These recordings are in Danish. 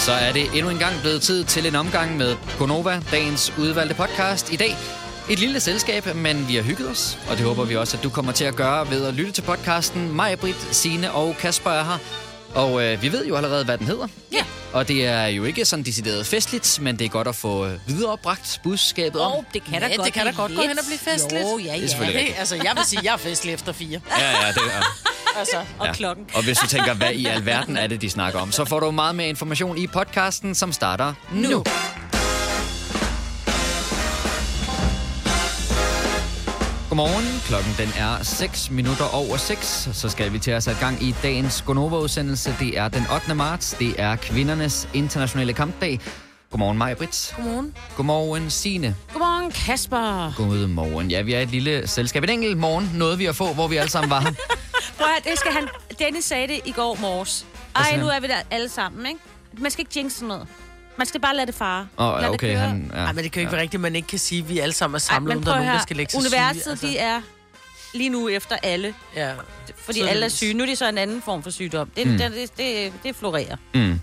Så er det endnu en gang blevet tid til en omgang med Gonova, dagens udvalgte podcast. I dag et lille selskab, men vi har hygget os, og det håber vi også, at du kommer til at gøre ved at lytte til podcasten. Mig, Britt, Signe og Kasper er her. Og øh, vi ved jo allerede, hvad den hedder. Ja. Og det er jo ikke sådan decideret festligt, men det er godt at få øh, viderebragt budskabet om. Åh, det kan da Ja, godt det kan da blive godt gå hen og blive festligt. Jo, ja, Det er ja. altså, jeg vil sige, jeg er festlig efter fire. Ja, ja, det er. Altså, Og Ja. klokken. Og hvis du tænker, hvad i alverden er det, de snakker om, så får du meget mere information i podcasten, som starter nu. nu. Godmorgen. Klokken den er 6 minutter over 6. Så skal vi til at sætte gang i dagens Gonova-udsendelse. Det er den 8. marts. Det er kvindernes internationale kampdag. Godmorgen, Maja Brits. godmorgen. Godmorgen, Signe. Godmorgen, Kasper. Godmorgen. Ja, vi er et lille selskab. En enkelt morgen nåede vi at få, hvor vi alle sammen var. Prøv at, det skal han... Dennis sagde det i går morges. Ej, nu er vi der alle sammen, ikke? Man skal ikke jinx sådan noget. Man skal bare lade det fare. Åh, Lad ja, det okay, køre. han... Ja. Nej, men det kan jo ikke være rigtigt, at man ikke kan sige, at vi alle sammen er Ej, samlet, men uden der er nogen, der skal lægge sig Universet, syge. altså. de er lige nu efter alle. Ja. Fordi alle er syge. Nu er det så en anden form for sygdom. Det, Mm. det, det, det, det florerer. Mm.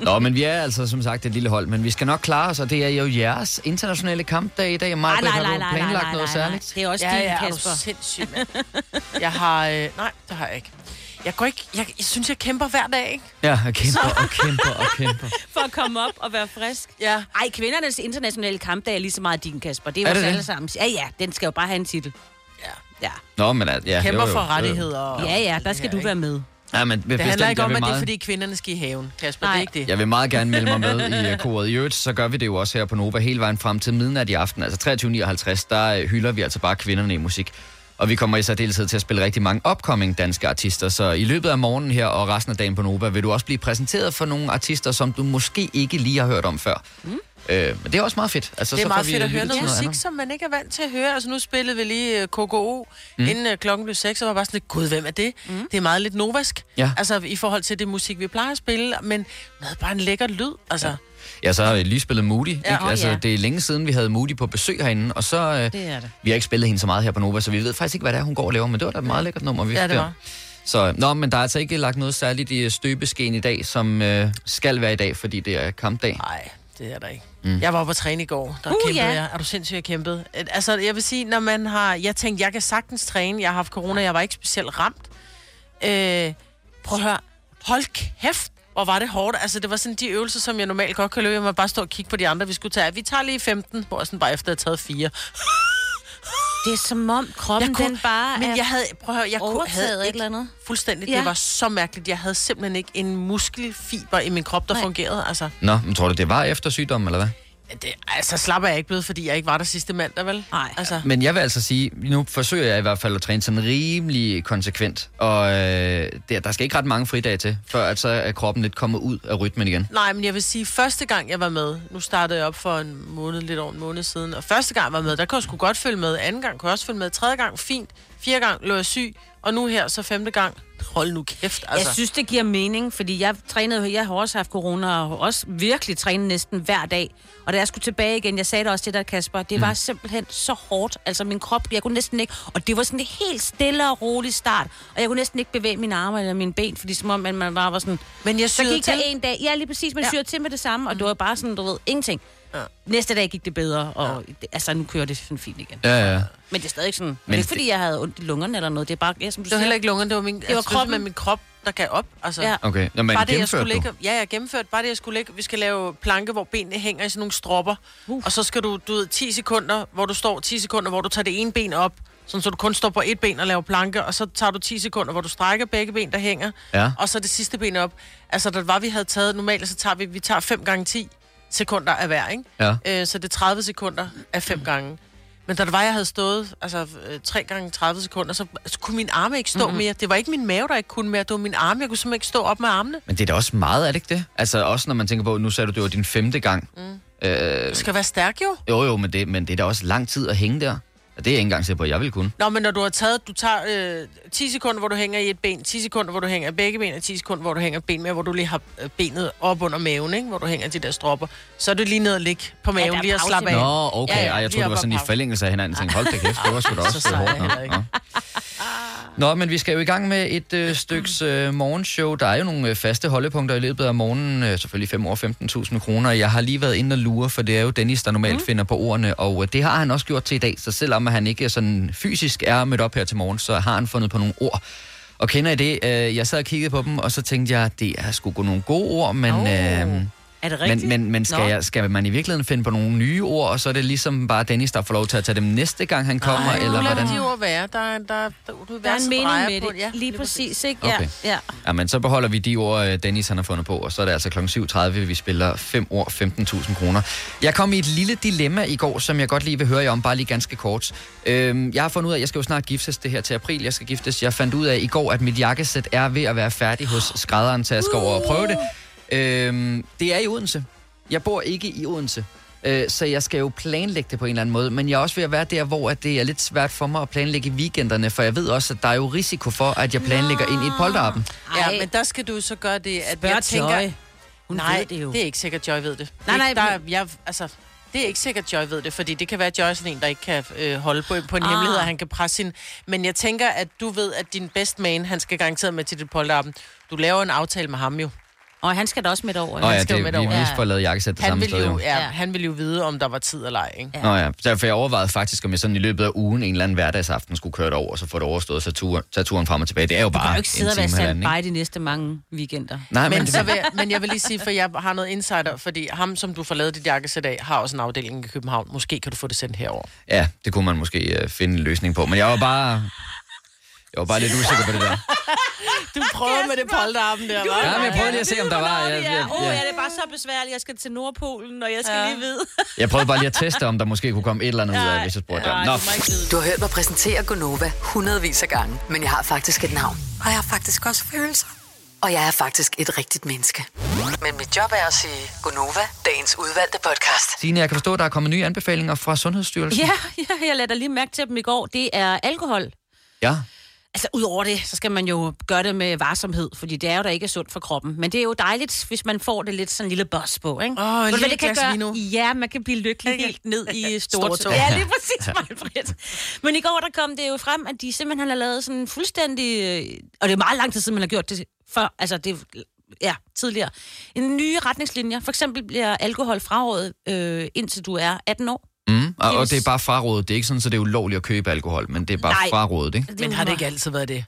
Nå, men vi er altså som sagt et lille hold, men vi skal nok klare os, og det er jo jeres internationale kampdag i dag. Maja, Ej, nej, har nej, du nej, planlagt nej, nej, noget nej, nej. særligt? Det er også Ja, din, ja, er du Kasper. sindssyg, mand. Jeg har... Øh, nej, det har jeg ikke. Jeg går ikke... Jeg, jeg synes, jeg kæmper hver dag, ikke? Ja, og kæmper og kæmper og kæmper. For at komme op og være frisk. Ja. Ej, kvindernes internationale kampdag er lige så meget din, Kasper. Det er, Er det alle sammen. Ja, ja, den skal jo bare have en titel. Ja. Ja, Nå, men at- ja, Kæmper jo, jo, for rettigheder. Og ja, ja der skal det du her, være ikke? med. Ja, men Det handler ikke jeg om, at det er, meget- fordi kvinderne skal i haven, Kasper. Nej. Det er ikke det. Jeg vil meget gerne melde mig med i øh, koret. I øvrigt, så gør vi det jo også her på Nova hele vejen frem til midnat i aften. Altså 23.59, der øh, hylder vi altså bare kvinderne i musik. Og vi kommer i særdeleshed til at spille rigtig mange upcoming danske artister. Så i løbet af morgenen her og resten af dagen på Nova vil du også blive præsenteret for nogle artister, som du måske ikke lige har hørt om før. Mm. Øh, men det er også meget fedt. Altså, Det er så får meget vi fedt at høre noget musik, andet. som man ikke er vant til at høre. Altså nu spillede vi lige øh, KKO, mm. inden øh, klokken blev 6, og var bare sådan lidt, gud, hvem er det? Mm. Det er meget lidt novask, Ja. altså i forhold til det musik, vi plejer at spille, men med bare en lækker lyd, altså. Ja. Ja, så har vi lige spillet Moody. Ikke? åh, altså, ja. Det er længe siden, vi havde Moody på besøg herinde, og så... Øh, Det er det. vi har ikke spillet hende så meget her på Nova, så vi ved faktisk ikke, hvad det er, hun går og laver, men det var da et meget lækkert nummer, vi Ja, det var. Så, nå, men der er altså ikke lagt noget særligt i støbeskeen i dag, som øh, skal være i dag, fordi det er kampdag. Nej, det er der ikke. Mm. Jeg var oppe at træne i går, der uh, kæmpede ja. jeg. Er du sindssygt, jeg kæmpede? Altså, jeg vil sige, når man har... Jeg tænkte, jeg kan sagtens træne. Jeg har haft corona, jeg var ikke specielt ramt. Øh, prøv at høre. Hold kæft, hvor var det hårdt. Altså, det var sådan de øvelser, som jeg normalt godt kan løbe. Jeg må bare stå og kigge på de andre, vi skulle tage. Vi tager lige 15, hvor jeg sådan bare efter at have taget fire. Det er som om kroppen Jeg kunne- den bare Men er jeg havde, prøv at høre, jeg kunne, havde et ikke eller andet. fuldstændig. Ja. Det var så mærkeligt. Jeg havde simpelthen ikke en muskelfiber i min krop, der Nej. fungerede. Altså, Nå, men tror du, det var efter sygdommen, eller hvad? Det, altså slapper jeg ikke blevet, fordi jeg ikke var der sidste mandag, vel? Nej. Altså, Men jeg vil altså sige, nu forsøger jeg i hvert fald at træne sådan rimelig konsekvent, og øh, der, der skal ikke ret mange fridage til, før at så er kroppen lidt kommet ud af rytmen igen. Nej, men jeg vil sige, første gang jeg var med, nu startede jeg op for en måned, lidt over en måned siden, og første gang jeg var med, der kunne jeg sgu godt følge med, anden gang kunne jeg også følge med, tredje gang fint, fjerde gang lå jeg syg, og nu her så femte gang, hold nu kæft, altså. Jeg synes, det giver mening, fordi jeg trænede, jeg har også haft corona, og også virkelig trænet næsten hver dag. Og da jeg skulle tilbage igen, jeg sagde det også til dig, Kasper, det var simpelthen så hårdt. Altså min krop, jeg kunne næsten ikke, og det var sådan en helt stille og rolig start. Og jeg kunne næsten ikke bevæge mine arme eller mine ben, fordi som om man man bare var sådan... men jeg Så gik til. der en dag, ja lige præcis, man Ja. syrede til med det samme, og det var bare sådan, du ved, ingenting. Ja. Næste dag gik det bedre, og det, altså nu kører det sådan fint igen. Ja, ja. Men det er stadig sådan, men det er ikke fordi, jeg havde ondt i lungerne eller noget, det er bare, ja, som du Det var heller ikke lungerne, det var min, det var var kroppen. med min krop, der gav op. Altså, Ja. Okay, Nå, men Bare det, jeg gennemførte skulle ligge, ja, jeg gennemført. Bare det, jeg skulle ligge, vi skal lave planke, hvor benene hænger i sådan nogle stropper. Uh. Og så skal du, du ved, 10 sekunder, hvor du står 10 sekunder, hvor du tager det ene ben op, sådan så du kun står på et ben og laver planke, og så tager du 10 sekunder, hvor du strækker begge ben, der hænger, Ja. og så det sidste ben op. Altså, der var, vi havde taget, normalt så tager vi, vi tager 5 gange 10 sekunder af hver, ikke? Ja. Øh, så det er 30 sekunder af 5 gange. Men da det var, jeg havde stået altså, øh, 3 gange 30 sekunder, så, så kunne min arme ikke stå mm-hmm. mere. Det var ikke min mave, der ikke kunne mere. Det var min arme. Jeg kunne simpelthen ikke stå op med armene. Men det er da også meget, er det ikke det? Altså også når man tænker på, nu sagde du, det var din femte gang. Mm. Øh, Du skal være stærk, jo. jo, jo, men det, men det er da også lang tid at hænge der. Og det er jeg ikke engang sikker på, at jeg vil kunne. Nå, men når du har taget, du tager øh, 10 sekunder, hvor du hænger i et ben, 10 sekunder, hvor du hænger i begge ben, og 10 sekunder, hvor du hænger ben mere, hvor du lige har øh, benet op under maven, ikke? hvor du hænger de der stropper, så er det lige ned og ligge på maven, er lige at slappe af. Nå, okay. Ja, Ja, ja, ja, jeg troede, det var sådan i forlængelse af hinanden. Jeg tænkte, hold da kæft, det var sgu da også Så hårdt. jeg nok. Nå, men vi skal jo i gang med et øh, styks øh, morgenshow. Der er jo nogle øh, faste holdepunkter i løbet af morgenen. Øh, selvfølgelig 5 år 15.000 kroner. Jeg har lige været inde og lure, for det er jo Dennis, der normalt mm. finder på ordene. Og øh, det har han også gjort til i dag. Så selvom han ikke sådan fysisk er mødt op her til morgen, så har han fundet på nogle ord. Og kender I det? Øh, jeg sad og kiggede på dem, og så tænkte jeg, det er sgu nogle gode ord, men... Oh. Øh, Er det rigtigt? men, men, men skal, Nå. jeg, skal man i virkeligheden finde på nogle nye ord, og så er det ligesom bare Dennis, der får lov til at tage dem næste gang, han kommer, Ej, eller hvordan? de ord være. Der, er- der, der, du Der er en mening med det. Ja, lige præcis, ikke? Ja, Okay. ja. Ja, men så beholder vi de ord, øh, Dennis han har fundet på, og så er det altså kl. 7.30, vi spiller 5 ord 15.000 kroner. Jeg kom i et lille dilemma i går, som jeg godt lige vil høre jer om, bare lige ganske kort. Øhm, jeg har fundet ud af, at jeg skal jo snart giftes det her til april, jeg skal giftes. Jeg fandt ud af i går, at mit jakkesæt er ved at være færdig hos skrædderen, så jeg skal over og prøve det. Øhm, det er i Odense. Jeg bor ikke i Odense. Øh, Så jeg skal jo planlægge det på en eller anden måde, men jeg er også ved at være der, hvor at det er lidt svært for mig at planlægge weekenderne, for jeg ved også, at der er jo risiko for, at jeg planlægger ind i et polterappen. Ja, men der skal du så gøre det, at Spørg jeg tænker... Joy. Hun nej, ved det jo. det er ikke sikkert, Joy ved det. Nej, nej, Det er ikke- der, jeg, altså, det er ikke sikkert, Joy ved det, fordi det kan være, at Joy er sådan en, der ikke kan øh, holde på, på en ah. hemmelighed, og han kan presse sin... Men jeg tænker, at du ved, at din best man, han skal garanteret med til dit polterappen. Du laver en aftale med ham jo. Og han skal da også med over. Nå ja, skal jo det, med vi derover. vi Ja. får lavet jakkesæt det Han samme vil, sted jo, jo. ja, Ja. han vil jo vide, om der var tid eller ej, ikke? Ja. Nå ja, derfor jeg overvejede faktisk, om jeg sådan i løbet af ugen en eller anden hverdagsaften skulle køre det over, og så få det overstået, så tur, tage turen frem og tilbage. Det er jo Du kan bare jo ikke sidde og være standby de næste mange weekender. Nej, men, Men, så vil, jeg- men jeg vil lige sige, for jeg har noget insider, fordi ham, som du får lavet dit jakkesæt af, har også en afdeling i København. Måske kan du få det sendt herover. ja, det kunne man måske uh, finde en løsning på. Men jeg var bare... Jeg var bare lidt usikker på det der. Du prøver med det polterappen der, hva'? Ja, men jeg prøvede lige at se, om der var... Jeg, jeg, Åh, ja, det er bare så besværligt. Jeg skal til Nordpolen, og jeg skal Ja. lige vide. jeg prøvede bare lige at teste, om der måske kunne komme et eller andet ud af, hvis jeg spurgte dem. Nå, du har hørt mig præsentere Gonova hundredvis af gange, men jeg har faktisk et navn. Og jeg har faktisk også følelser. Og jeg er faktisk et rigtigt menneske. Men mit job er at sige Gonova, dagens udvalgte podcast. Signe, jeg kan forstå, at der er kommet nye anbefalinger fra Sundhedsstyrelsen. Ja, ja, jeg lader lige mærke til dem i går. Det er alkohol. ja. Altså, udover det, så skal man jo gøre det med varsomhed, fordi det er jo da ikke sundt for kroppen. Men det er jo dejligt, hvis man får det lidt sådan en lille boss på, ikke? Åh, en hvad lille det kan gøre? vino. Ja, man kan blive lykkelig helt ned i stort. tog. Ja, lige præcis, Majbrit. Men i går, der kom det jo frem, at de simpelthen har lavet sådan fuldstændig... øh, Og det er meget lang tid siden, man har gjort det før. Altså, det ja, tidligere. En nye retningslinjer. For eksempel bliver alkohol frarådet, øh, indtil du er 18 år. Og, og det er bare frarådet. Det er ikke sådan, så det er ulovligt at købe alkohol, men det er bare Nej. frarådet, ikke? Det Men har det ikke altid været det?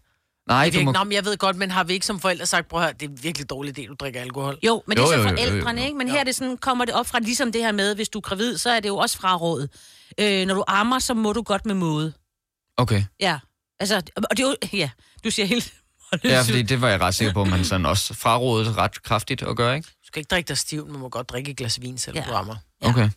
Nej, Det du er må... ikke, Nå, men jeg ved godt, men har vi ikke som forældre sagt, prøv at høre, det er virkelig dårlig idé, du drikker alkohol? Jo, men det er Jo, så jo, jo, jo, forældrene, jo. ikke? Men her er det sådan, kommer det op fra ligesom det her med, hvis du er gravid, så er det jo også frarådet. Øh, når du ammer, så må du godt med måde. Okay. Ja. Altså, og det er jo, ja, du siger helt... Ja, fordi det var jeg ret sikker på, at man sådan også frarådet ret kraftigt at gøre, ikke? Du skal ikke drikke dig stiv, man må godt drikke et glas vin, selvom Ja. du ammer. Ja. Okay.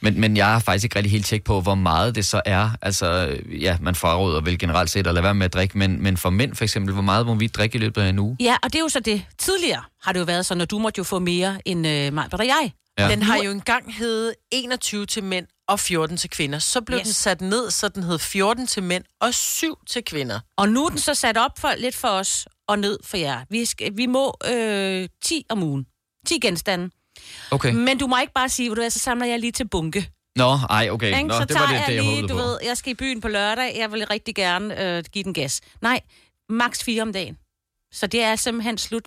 Men, men jeg har faktisk ikke rigtig helt tjek på, hvor meget det så er. Altså, ja, man fraråder vel generelt set at lade være med at drikke, men, men for mænd for eksempel, hvor meget må vi drikke i løbet af en uge? Ja, og det er jo så det. Tidligere har det jo været sådan, at du måtte jo få mere end øh, mig og jeg. Ja. Den har jo engang hed 21 til mænd og 14 til kvinder. Så blev yes. den sat ned, så den hed 14 til mænd og 7 til kvinder. Og nu er den så sat op for lidt for os og ned for jer. Vi, skal, vi må øh, 10 om ugen. 10 genstande. Okay. Men du må ikke bare sige, hvor du er, så samler jeg lige til bunke. Nå, ej, okay. Ikke? Nå, så det var tager det, jeg det jeg lige, du på. ved, jeg skal i byen på lørdag, jeg vil rigtig gerne øh, give den gas. Nej, maks fire om dagen. Så det er simpelthen slut.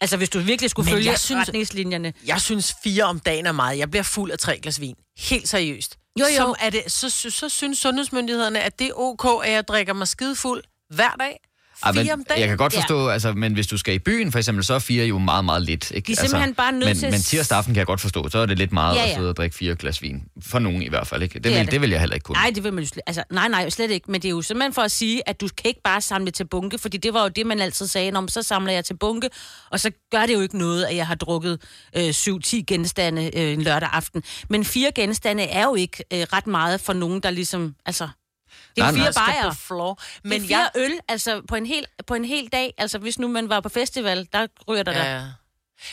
Altså, hvis du virkelig skulle Men følge jeg synes- retningslinjerne. Jeg synes, fire om dagen er meget. Jeg bliver fuld af tre glas vin. Helt seriøst. Jo, jo. Så, er det, så, så, så synes sundhedsmyndighederne, at det er ok, at jeg drikker mig skide fuld hver dag. Ej, Fire men, om dagen. jeg kan godt forstå, ja. altså, men hvis du skal i byen for eksempel, så er fire jo meget, meget lidt. Ikke? De er simpelthen altså, bare nødt men, til at Men tirsdag aften kan jeg godt forstå, så er det lidt meget Ja, at ja. sidde og drikke fire glas vin. For nogen i hvert fald, ikke? Det, Det vil, det. det vil jeg heller ikke kunne. Nej, det vil man jo slet, altså, nej, nej, slet ikke. Men det er jo simpelthen for at sige, at du kan ikke bare samle til bunke, fordi det var jo det, man altid sagde, om så samler jeg til bunke, og så gør det jo ikke noget, at jeg har drukket øh, 7-10 genstande øh, en lørdag aften. Men fire genstande er jo ikke øh, ret meget for nogen, der ligesom, altså... Det er Nej, fire bajer. på floor. Men det er fire jeg, øl, altså på en, hel, på en hel dag. Altså hvis nu man var på festival, der ryger der ja. der.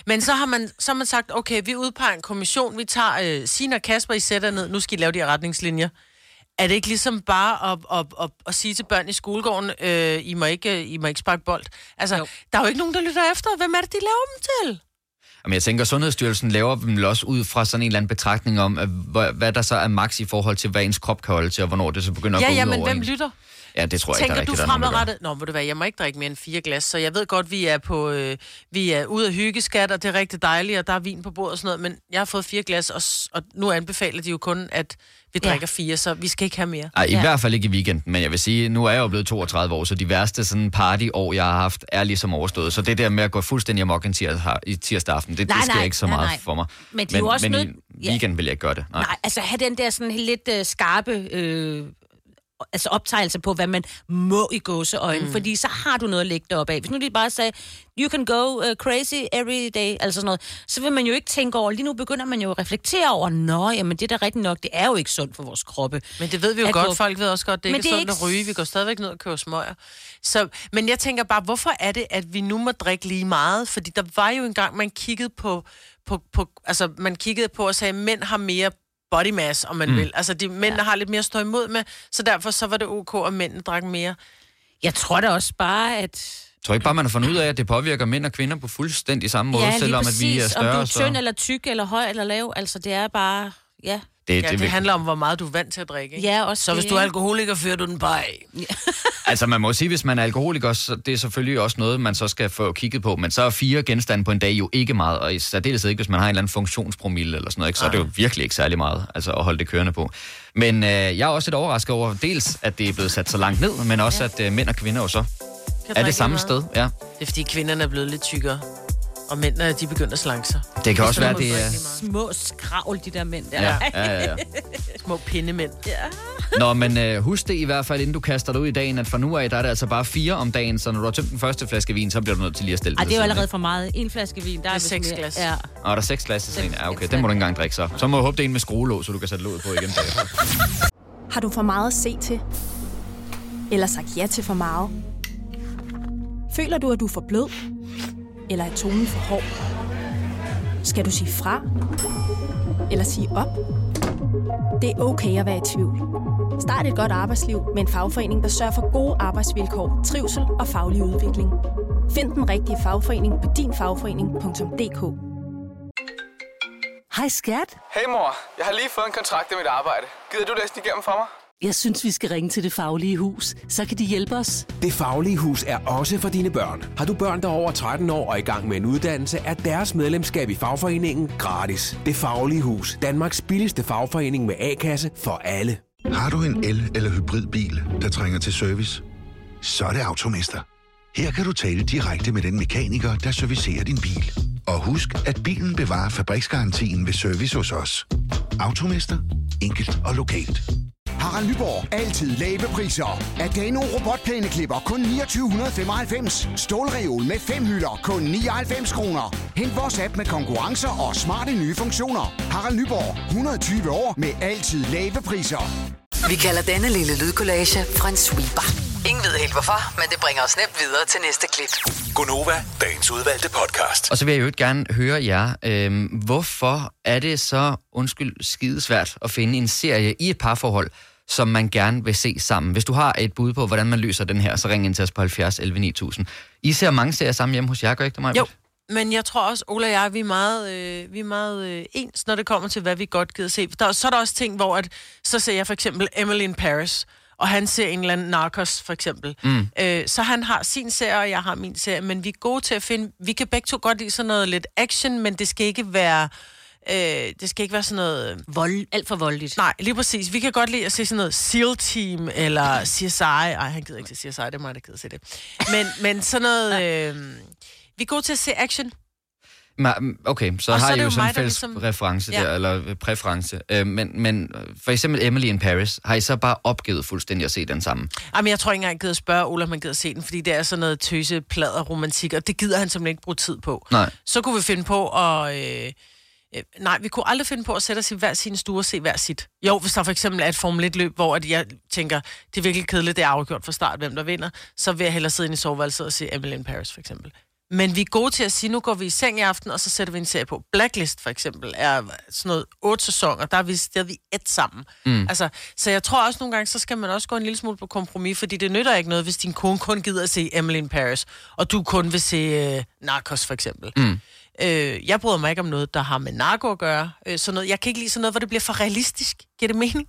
Men så har, man, så har man sagt, okay, vi udpeger en kommission, vi tager øh, Sina og Kasper, I sætter ned, nu skal I lave de her retningslinjer. Er det ikke ligesom bare at, at, at, at sige til børn i skolegården, øh, I, må ikke, I må ikke sparke bold? Altså, jo. der er jo ikke nogen, der lytter efter. Hvem er det, de laver dem til? Men jeg tænker, Sundhedsstyrelsen laver dem vel også ud fra sådan en eller anden betragtning om, at, hvad, der så er maks i forhold til, hvad ens krop kan holde til, og hvornår det så begynder at Ja, gå ja, ud men over hvem en. lytter? Ja, det tror jeg ikke, der Tænker er du rigtigt, der er gør. fremadrettet? Nå, må du være, jeg må ikke drikke mere end fire glas, så jeg ved godt, vi er på, øh, vi er ude af hyggeskat, og det er rigtig dejligt, og der er vin på bordet og sådan noget, men jeg har fået fire glas, og, og nu anbefaler de jo kun, at vi Ja. drikker fire, så vi skal ikke have mere. Ej, i Ja. hvert fald ikke i weekenden, men jeg vil sige, nu er jeg jo blevet 32 år, så de værste sådan partyår, jeg har haft, er ligesom overstået. Så det der med at gå fuldstændig amok en tirsdag, i tirsdag aften, det, Nej, det sker nej, ikke så nej, meget nej. for mig. Men det er jo også men nødt- i ja. weekenden vil jeg ikke gøre det. Nej. Nej, altså have den der sådan lidt øh, skarpe øh, altså optegnelse på, hvad man må i gåseøjne, mm. fordi så har du noget at lægge det op af. Hvis nu de bare sagde, you can go uh, crazy every day, altså sådan noget, så vil man jo ikke tænke over, lige nu begynder man jo at reflektere over, nå, jamen det er da rigtigt nok, det er jo ikke sundt for vores kroppe. Men det ved vi jo At godt. gå- Folk ved også godt, det Men ikke er det er sundt ikke at ryge. Vi går stadigvæk ned og køber smøger. Så, men jeg tænker bare, hvorfor er det, at vi nu må drikke lige meget? Fordi der var jo engang, man kiggede på, på, på altså man kiggede på og sagde, at mænd har mere body mass, om man mm. vil. Altså, de mænd ja. har lidt mere at stå imod med, så derfor så var det ok, at mændene drak mere. Jeg tror da også bare, at... Jeg tror ikke bare, man har fundet ud af, at det påvirker mænd og kvinder på fuldstændig samme måde, ja, selvom præcis, at vi er større. om du er så... tynd eller tyk eller høj eller lav, altså det er bare... Ja, det, Ja, det, det vil- handler om, hvor meget du er vant til at drikke. Ikke? ja også Så det, hvis du er alkoholiker, fører du den bare af. Altså man må sige, hvis man er alkoholiker, så det er selvfølgelig også noget, man så skal få kigget på. Men så er fire genstande på en dag jo ikke meget, og i særdeleshed ikke, hvis man har en eller anden funktionspromille eller sådan noget, ikke? så er det jo virkelig ikke særlig meget altså, at holde det kørende på. Men øh, jeg er også lidt overrasket over, dels at det er blevet sat så langt ned, men også at øh, mænd og kvinder jo så er det samme sted. Ja. Det er fordi kvinderne er blevet lidt tykkere. Og mændene, de begynder at slanke sig. Det kan også Så være, det er... Små skravl, de der mænd der. Ja, ja, ja, ja. Små pindemænd. Nå, men øh, husk det i hvert fald, inden du kaster dig ud i dagen, at fra nu af, der er det altså bare fire om dagen, så når du har tømt den første flaske vin, så bliver du nødt til lige at stille Ej, det er jo allerede for meget. En flaske vin, der er, er seks glas. Ja. Og der er seks glas i sådan en. Ja, okay, den må du ikke engang drikke så. Så må du håbe, det er en med skruelåg, så du kan sætte låget på igen bagefter. Har du for meget at se til? Eller sagt ja til for meget? Føler du, at du er for blød? Eller er tonen for hård? Skal du sige fra? Eller sige op? Det er okay at være i tvivl. Start et godt arbejdsliv med en fagforening, der sørger for gode arbejdsvilkår, trivsel og faglig udvikling. Find den rigtige fagforening på dinfagforening.dk Hej skat. Hey mor, jeg har lige fået en kontrakt i mit arbejde. Gider du læse den igennem for mig? Jeg synes, vi skal ringe til Det Faglige Hus. Så kan de hjælpe os. Det Faglige Hus er også for dine børn. Har du børn, der er over 13 år og i gang med en uddannelse, er deres medlemskab i fagforeningen gratis. Det Faglige Hus. Danmarks billigste fagforening med A-kasse for alle. Har du en el- eller hybridbil, der trænger til service? Så er det Automester. Her kan du tale direkte med den mekaniker, der servicerer din bil. Og husk, at bilen bevarer fabriksgarantien ved service hos os. Automester. Enkelt og lokalt. Harald Nyborg. Altid lave priser. Adano robotplæneklipper kun 2995. Stålreol med fem hylder kun 99 kroner. Hent vores app med konkurrencer og smarte nye funktioner. Harald Nyborg. 120 år med altid lave priser. Vi kalder denne lille lydkollage Frans sweeper. Ingen ved helt hvorfor, men det bringer os nemt videre til næste klip. Gonova, dagens udvalgte podcast. Og så vil jeg jo gerne høre jer, øhm, hvorfor er det så, undskyld, skidesvært at finde en serie i et parforhold, som man gerne vil se sammen. Hvis du har et bud på, hvordan man løser den her, så ring ind til os på 70 11 9000. I ser mange serier sammen hjemme hos jer, gør ikke det, mig? Jo, men jeg tror også, Ola og jeg, vi er meget, øh, vi er meget øh, ens, når det kommer til, hvad vi godt gider se. Der, så er der også ting, hvor at, så ser jeg for eksempel Emily in Paris, og han ser en eller anden Narcos, for eksempel. Mm. Øh, så han har sin serie, og jeg har min serie, men vi er gode til at finde... Vi kan begge to godt lide sådan noget lidt action, men det skal ikke være... Øh, det skal ikke være sådan noget... Vold, alt for voldeligt. Nej, lige præcis. Vi kan godt lide at se sådan noget SEAL Team, eller CSI. Ej, han gider ikke se CSI, det er mig, der gider at se det. Men, men sådan noget... Øh, vi er gode til at se action. Ma- Okay, så Og så har er I jo sådan en fælles ligesom- reference Ja. der, eller øh, præference. Øh, men, men for eksempel Emily in Paris, har I så bare opgivet fuldstændig at se den sammen? Jamen, jeg tror ikke engang, jeg gider spørge Ola, om han gider se den, fordi det er sådan noget tøse, plader, romantik, og det gider han simpelthen ikke bruge tid på. Nej. Så kunne vi finde på at... Øh, øh, nej, vi kunne aldrig finde på at sætte os i hver sin stue og se hver sit. Jo, hvis der for eksempel er et Formel 1-løb, hvor at jeg tænker, det er virkelig kedeligt, det er afgjort fra start, hvem der vinder, så vil jeg hellere sidde inde i soveværelset og se Emily in Paris, for eksempel. Men vi er gode til at sige, nu går vi i seng i aften, og så sætter vi en serie på. Blacklist, for eksempel, er sådan noget otte sæsoner, der er vi, der er vi et sammen. Mm. Altså, så jeg tror også nogle gange, så skal man også gå en lille smule på kompromis, fordi det nytter ikke noget, hvis din kone kun gider at se Emily in Paris, og du kun vil se øh, Narcos, for eksempel. Mm. Øh, jeg bryder mig ikke om noget, der har med narko at gøre. Øh, sådan noget. Jeg kan ikke lide sådan noget, hvor det bliver for realistisk. Giver det mening?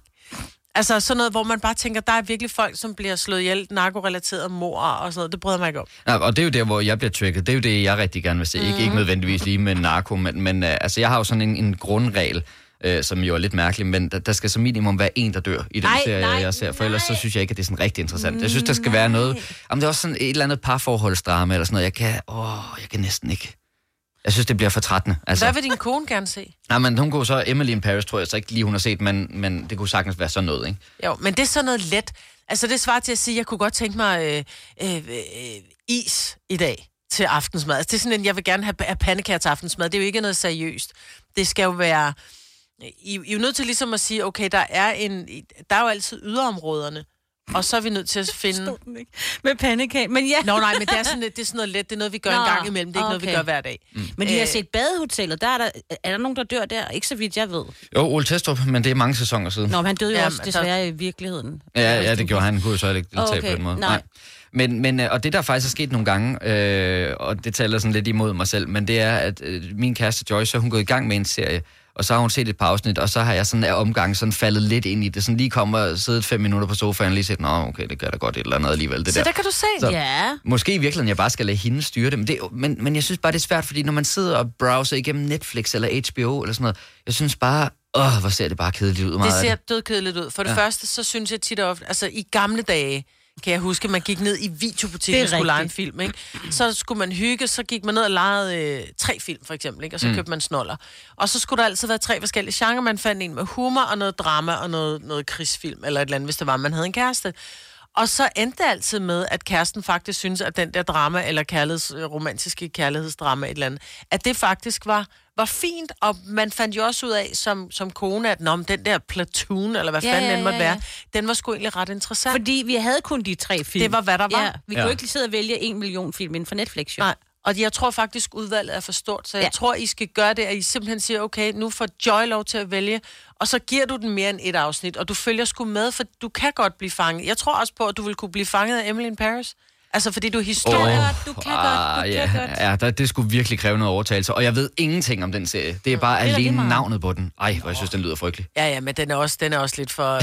Altså sådan noget, hvor man bare tænker, der er virkelig folk, som bliver slået ihjel, narkorelateret mor og sådan noget. Det bryder mig ikke om. Nej, og det er jo der, hvor jeg bliver trigget. Det er jo det, jeg rigtig gerne vil se. Mm. Ikke, ikke nødvendigvis lige med narko, men, men uh, altså, jeg har jo sådan en, en grundregel, uh, som jo er lidt mærkelig, men der, der skal som minimum være en, der dør i den Nej, serie, nej, jeg ser. For ellers så synes jeg ikke, at det er sådan rigtig interessant. Jeg synes, der skal være noget... Om det er også sådan et eller andet parforholdsdrama eller sådan noget. Jeg kan, åh, jeg kan næsten ikke. Jeg synes, det bliver for trættende. Altså. Hvad vil din kone gerne se? Nej, men hun kunne så... Emily in Paris, tror jeg så ikke lige, hun har set, men, men det kunne sagtens være sådan noget, ikke? Jo, men det er sådan noget let. Altså, det svarer til at sige, at jeg kunne godt tænke mig øh, øh, øh, is i dag til aftensmad. Altså, det er sådan en, jeg vil gerne have, have pandekager til aftensmad. Det er jo ikke noget seriøst. Det skal jo være... I, I er jo nødt til ligesom at sige, okay, der er, en, der er jo altid yderområderne. Og så er vi nødt til at finde... Med pandekage, men ja. Nå nej, men det er, sådan, det er sådan noget let. Det er noget, vi gør Nå, en gang imellem. Det er ikke okay. noget, vi gør hver dag. Mm. Men de har Øh, set badehotellet, der er der, er der nogen, der dør der? Ikke så vidt jeg ved. Jo, Ole Testrup, men det er mange sæsoner siden. Nå, men han døde jo Jamen, også desværre i virkeligheden. Ja, ja, det gjorde han. Han kunne jo så ikke Okay, på den måde. nej. Men, men, øh, og det der faktisk er sket nogle gange, øh, og det taler sådan lidt imod mig selv, men det er, at øh, min kæreste Joyce, så er hun gået i gang med en serie, og så har hun set et par afsnit, og så har jeg sådan af omgang sådan faldet lidt ind i det. Sådan lige kommer og siddet fem minutter på sofaen og lige set, nå okay, det gør da godt et eller andet alligevel. Det Så der. der kan du se. Så- Ja. Måske i virkeligheden, jeg bare skal lade hende styre det. Men, det, men, men jeg synes bare, det er svært, fordi når man sidder og browser igennem Netflix eller HBO eller sådan noget, jeg synes bare, åh, hvor ser det bare kedeligt ud. Det Meget af ser dødkedeligt ud. For det ja. første, så synes jeg tit og ofte, altså i gamle dage, kan jeg huske, at man gik ned i videobutikken Det og skulle lege en rigtigt. film, ikke? Så skulle man hygge, så gik man ned og lejede øh, tre film, for eksempel, ikke? Og så mm. købte man snoller. Og så skulle der altid være tre forskellige genrer. Man fandt en med humor og noget drama og noget, noget krigsfilm, eller et eller andet, hvis det var, man havde en kæreste. Og så endte det altid med, at kæresten faktisk synes, at den der drama, eller kærligheds, øh, romantiske kærlighedsdrama, et eller andet, at det faktisk var, var fint, og man fandt jo også ud af, som, som kone, at Nå, den der platoon, eller hvad Ja, fanden ja, den måtte ja, ja. være, den var sgu egentlig ret interessant. Fordi vi havde kun de tre film. Det var, hvad der var. Ja, vi Ja. kunne ikke sidde og vælge en million film inden for Netflix, jo. Nej, og jeg tror faktisk, udvalget er for stort, så jeg Ja. tror, I skal gøre det, at I simpelthen siger, okay, nu får Joy lov til at vælge, og så giver du den mere end et afsnit, og du følger sgu med, for du kan godt blive fanget. Jeg tror også på, at du vil kunne blive fanget af Emily in Paris. Altså, fordi du er historie. Åh. Oh. du kan godt, du Ah, kan ja, godt. ja der, det skulle virkelig kræve noget overtagelse, og jeg ved ingenting om den serie. Det er bare det er alene navnet på den. Ej, hvor jeg synes, den lyder frygtelig. Ja, ja, men den er også, den er også lidt for...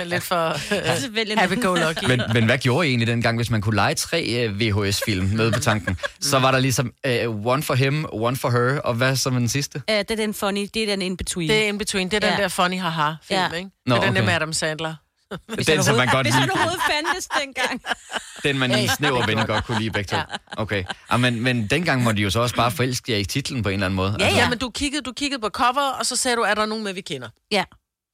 Øh, lidt for... Øh, Så vælg en happy-go-lucky. Men, men hvad gjorde I egentlig dengang, hvis man kunne lege tre uh, VHS-film med på tanken? Så var der ligesom uh, one for him, one for her, og hvad så med den sidste? Uh, det er den funny, det er den in-between. Det er in between. Det er den Ja. der funny haha-film, Ja. ikke? Nå, det er den der okay. med Adam Sandler. Den, som man godt Hvis han lide, overhovedet fandtes dengang. den man i snæver venner godt kunne lide begge to. Okay. Ja, men, men dengang må de jo så også bare forelske jer i titlen på en eller anden måde. Altså, Ja, ja. Ja, men du kiggede, du kiggede på cover, og så sagde du, er der nogen med, vi kender? Ja.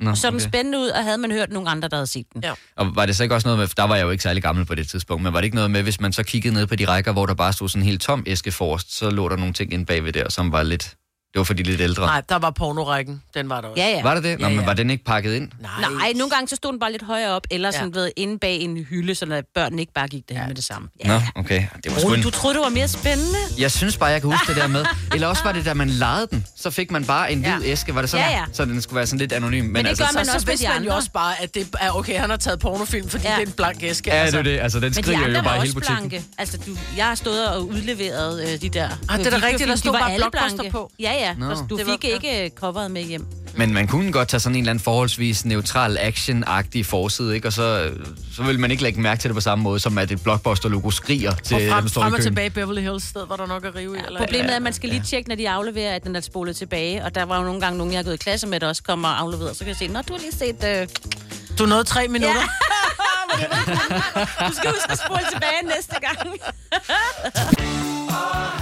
Nå, Så den okay. spændende ud, og havde man hørt nogen andre, der havde set den. Ja. Og var det så ikke også noget med, der var jeg jo ikke særlig gammel på det tidspunkt, men var det ikke noget med, hvis man så kiggede ned på de rækker, hvor der bare stod sådan en helt tom æske forrest, så lå der nogle ting inde bagved der, som var lidt, det var for de lidt ældre. Nej, der var pornorækken. Den var der også. Ja, ja. Var det det? Nå, Ja, men ja. var den ikke pakket ind? Nej, nogle gange så stod den bare lidt højere op, eller sådan Ja. ved, inde bag en hylde, så børnene ikke bare gik derhen med det samme. Nå, okay. Det var sgu en... du troede, det var mere spændende? Jeg synes bare, jeg kan huske det der med. Eller også var det, da man lejede den, så fik man bare en hvid Ja. æske. Var det sådan? Ja, ja. Så den skulle være sådan lidt anonym. Men, det altså, gør Så, man så også med vidste de man jo også bare, at det er okay, han har taget pornofilm, fordi Ja. ja. det er en blank æske. Ja, det er det. Altså, den Men de skriger andre jo bare hele også butikken. blanke. Altså, du, jeg har stået og udleveret øh, de der Ah, det er da rigtigt, der De stod var bare blanke. på. Ja, ja. Nå. Du Det var- fik ikke øh, coveret med hjem. Men man kunne godt tage sådan en eller anden forholdsvis neutral action-agtig forside, ikke? Og så, så vil man ikke lægge mærke til det på samme måde, som at et blockbuster-logo skriger til Og dem, frem, står frem og tilbage i Beverly Hills sted, hvor der nok er rive i. Eller, Problemet er, at man skal lige tjekke, når de afleverer, at den er spolet tilbage. Og der var jo nogle gange nogen, jeg har gået i klasse med, der også kommer og afleverer. Så kan jeg se, nå, du har lige set... Øh... Du nåede tre minutter. Du skal huske at spole tilbage næste gang.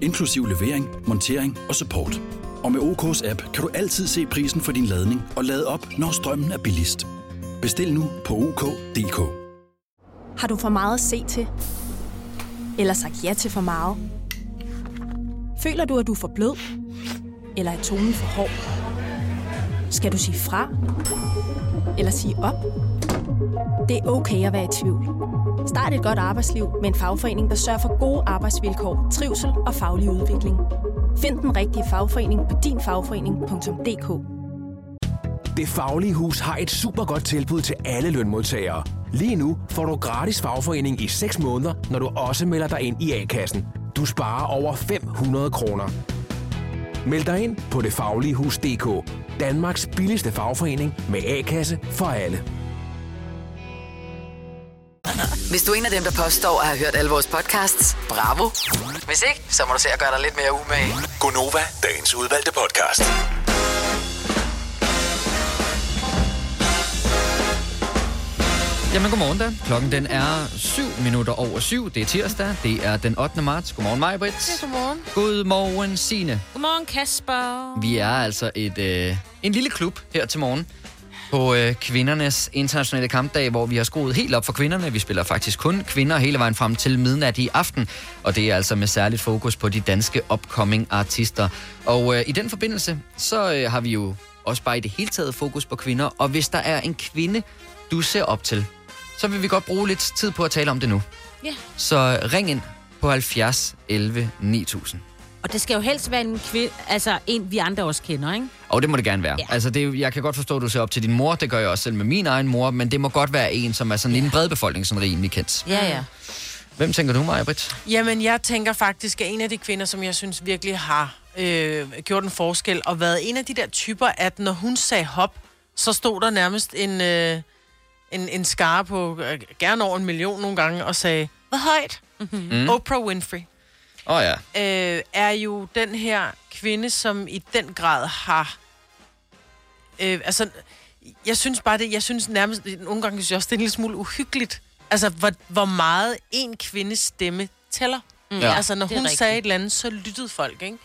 inklusiv levering, montering og support. Og med OK's app kan du altid se prisen for din ladning og lade op, når strømmen er billigst. Bestil nu på OK.dk. Har du for meget at se til? Eller sagt ja til for meget? Føler du, at du er for blød? Eller er tonen for hård? Skal du sige fra? Eller sige op? Det er okay at være i tvivl. Start et godt arbejdsliv med en fagforening, der sørger for gode arbejdsvilkår, trivsel og faglig udvikling. Find den rigtige fagforening på dinfagforening.dk. Det Faglige Hus har et super godt tilbud til alle lønmodtagere. Lige nu får du gratis fagforening i 6 måneder, når du også melder dig ind i A-kassen. Du sparer over 500 kroner. Meld dig ind på detfagligehus.dk. Danmarks billigste fagforening med A-kasse for alle. Hvis du er en af dem, der påstår at have hørt alle vores podcasts, bravo. Hvis ikke, så må du se at gøre dig lidt mere umage. Gonova, dagens udvalgte podcast. Jamen, godmorgen da. Klokken den er 7 minutter over 7. Det er tirsdag. Det er den 8. marts. Godmorgen, mig, Britt. Ja, godmorgen. Godmorgen, Signe. Godmorgen, Kasper. Vi er altså et, øh, en lille klub her til morgen på øh, kvindernes internationale kampdag, hvor vi har skruet helt op for kvinderne. Vi spiller faktisk kun kvinder hele vejen frem til midnat i aften, og det er altså med særligt fokus på de danske upcoming artister. Og øh, i den forbindelse, så øh, har vi jo også bare i det hele taget fokus på kvinder, og hvis der er en kvinde, du ser op til, så vil vi godt bruge lidt tid på at tale om det nu. Ja. Så ring ind på 70 11 9000. Og det skal jo helst være en kvinde, altså en, vi andre også kender, ikke? Og det må det gerne være. Ja. Altså, det jeg kan godt forstå, at du ser op til din mor. Det gør jeg også selv med min egen mor. Men det må godt være en, som er sådan i den brede befolkning, sådan rimelig kendt. Ja, ja. Hvem tænker du, Maja Britt? Jamen, jeg tænker faktisk, at en af de kvinder, som jeg synes virkelig har øh, gjort en forskel, og været en af de der typer, at når hun sagde hop, så stod der nærmest en, øh, en, en skare på øh, gerne over en million nogle gange, og sagde, hvad højt? Mm-hmm. Mm. Oprah Winfrey oh, ja. øh, er jo den her kvinde, som i den grad har... Øh, altså, jeg synes bare det, jeg synes nærmest, nogle gange synes jeg også, det er en lille smule uhyggeligt. Altså, hvor, hvor meget en kvindes stemme tæller. Mm. Ja. Altså, når hun rigtigt. sagde et eller andet, så lyttede folk, ikke?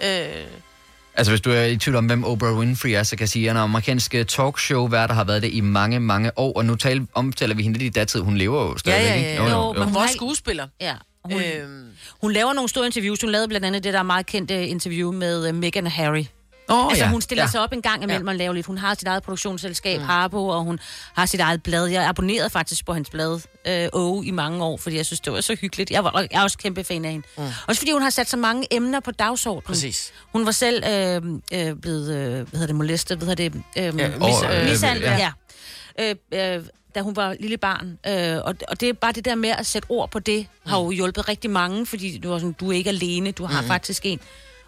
Ja. Øh, Altså, hvis du er i tvivl om, hvem Oprah Winfrey er, så kan jeg sige, at han er en amerikansk talkshow der har været det i mange, mange år. Og nu tal, omtaler vi hende lidt i datid. Hun lever jo ja, stadigvæk, ja, ikke? ja, ja. Jo, men hun var skuespiller. Ja. Hun, Øhm. hun laver nogle store interviews. Hun lavede blandt andet det der meget kendte interview med uh, Meghan og Harry. Åh, altså, ja. hun stiller Ja. sig op en gang imellem ja. og laver lidt. Hun har sit eget produktionsselskab, mm. Harpo, og hun har sit eget blad. Jeg abonnerede faktisk på hendes blad, øh, O, i mange år, fordi jeg synes, det var så hyggeligt. Jeg, var, jeg er også kæmpe fan af hende. Mm. Også fordi hun har sat så mange emner på dagsordenen. Præcis. Hun var selv øh, øh, blevet, øh, hvad hedder det, molestet, hvad hedder det? Øh, Ja, mis, øh, øh, mishandlet, ja. ja. ja. Øh, øh, da hun var lille barn. Øh, og, og det er bare det der med at sætte ord på det, har jo hjulpet rigtig mange, fordi du er, sådan, du er ikke alene, du har mm. faktisk en.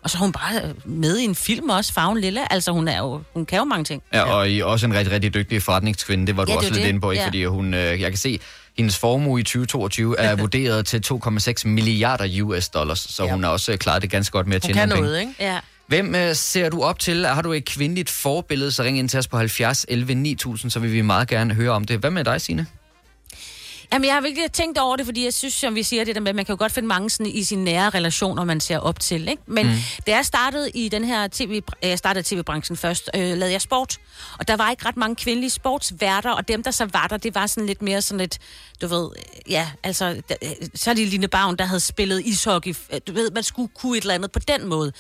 Og så er hun bare med i en film også, Farven Lille. Altså, hun, er jo, hun kan jo mange ting. Ja, og I er også en rigtig, rigtig dygtig forretningskvinde. Det var du Ja, også lidt det. inde på, ikke? Ja. Fordi hun, øh, jeg kan se, hendes formue i 2022 er vurderet til 2,6 milliarder US dollars, så Ja. hun har også klaret det ganske godt med at Hun tjene kan nogle noget, penge. ikke? Ja. Hvem øh, ser du op til? Har du et kvindeligt forbillede, så ring ind til os på 70 11 9000, så vil vi meget gerne høre om det. Hvad med dig, Signe? Jamen, jeg har virkelig tænkt over det, fordi jeg synes, som vi siger det der med, at man kan jo godt finde mange sådan, i sine nære relationer, man ser op til. Ikke? Men mm. da jeg startede i den her tv, jeg startede tv-branchen først, øh, lavede jeg sport. Og der var ikke ret mange kvindelige sportsværter, og dem, der så var der, det var sådan lidt mere sådan lidt, du ved, øh, ja, altså, øh, så er det Line Bavn, der havde spillet ishockey. Øh, Du ved, man skulle kunne et eller andet på den måde.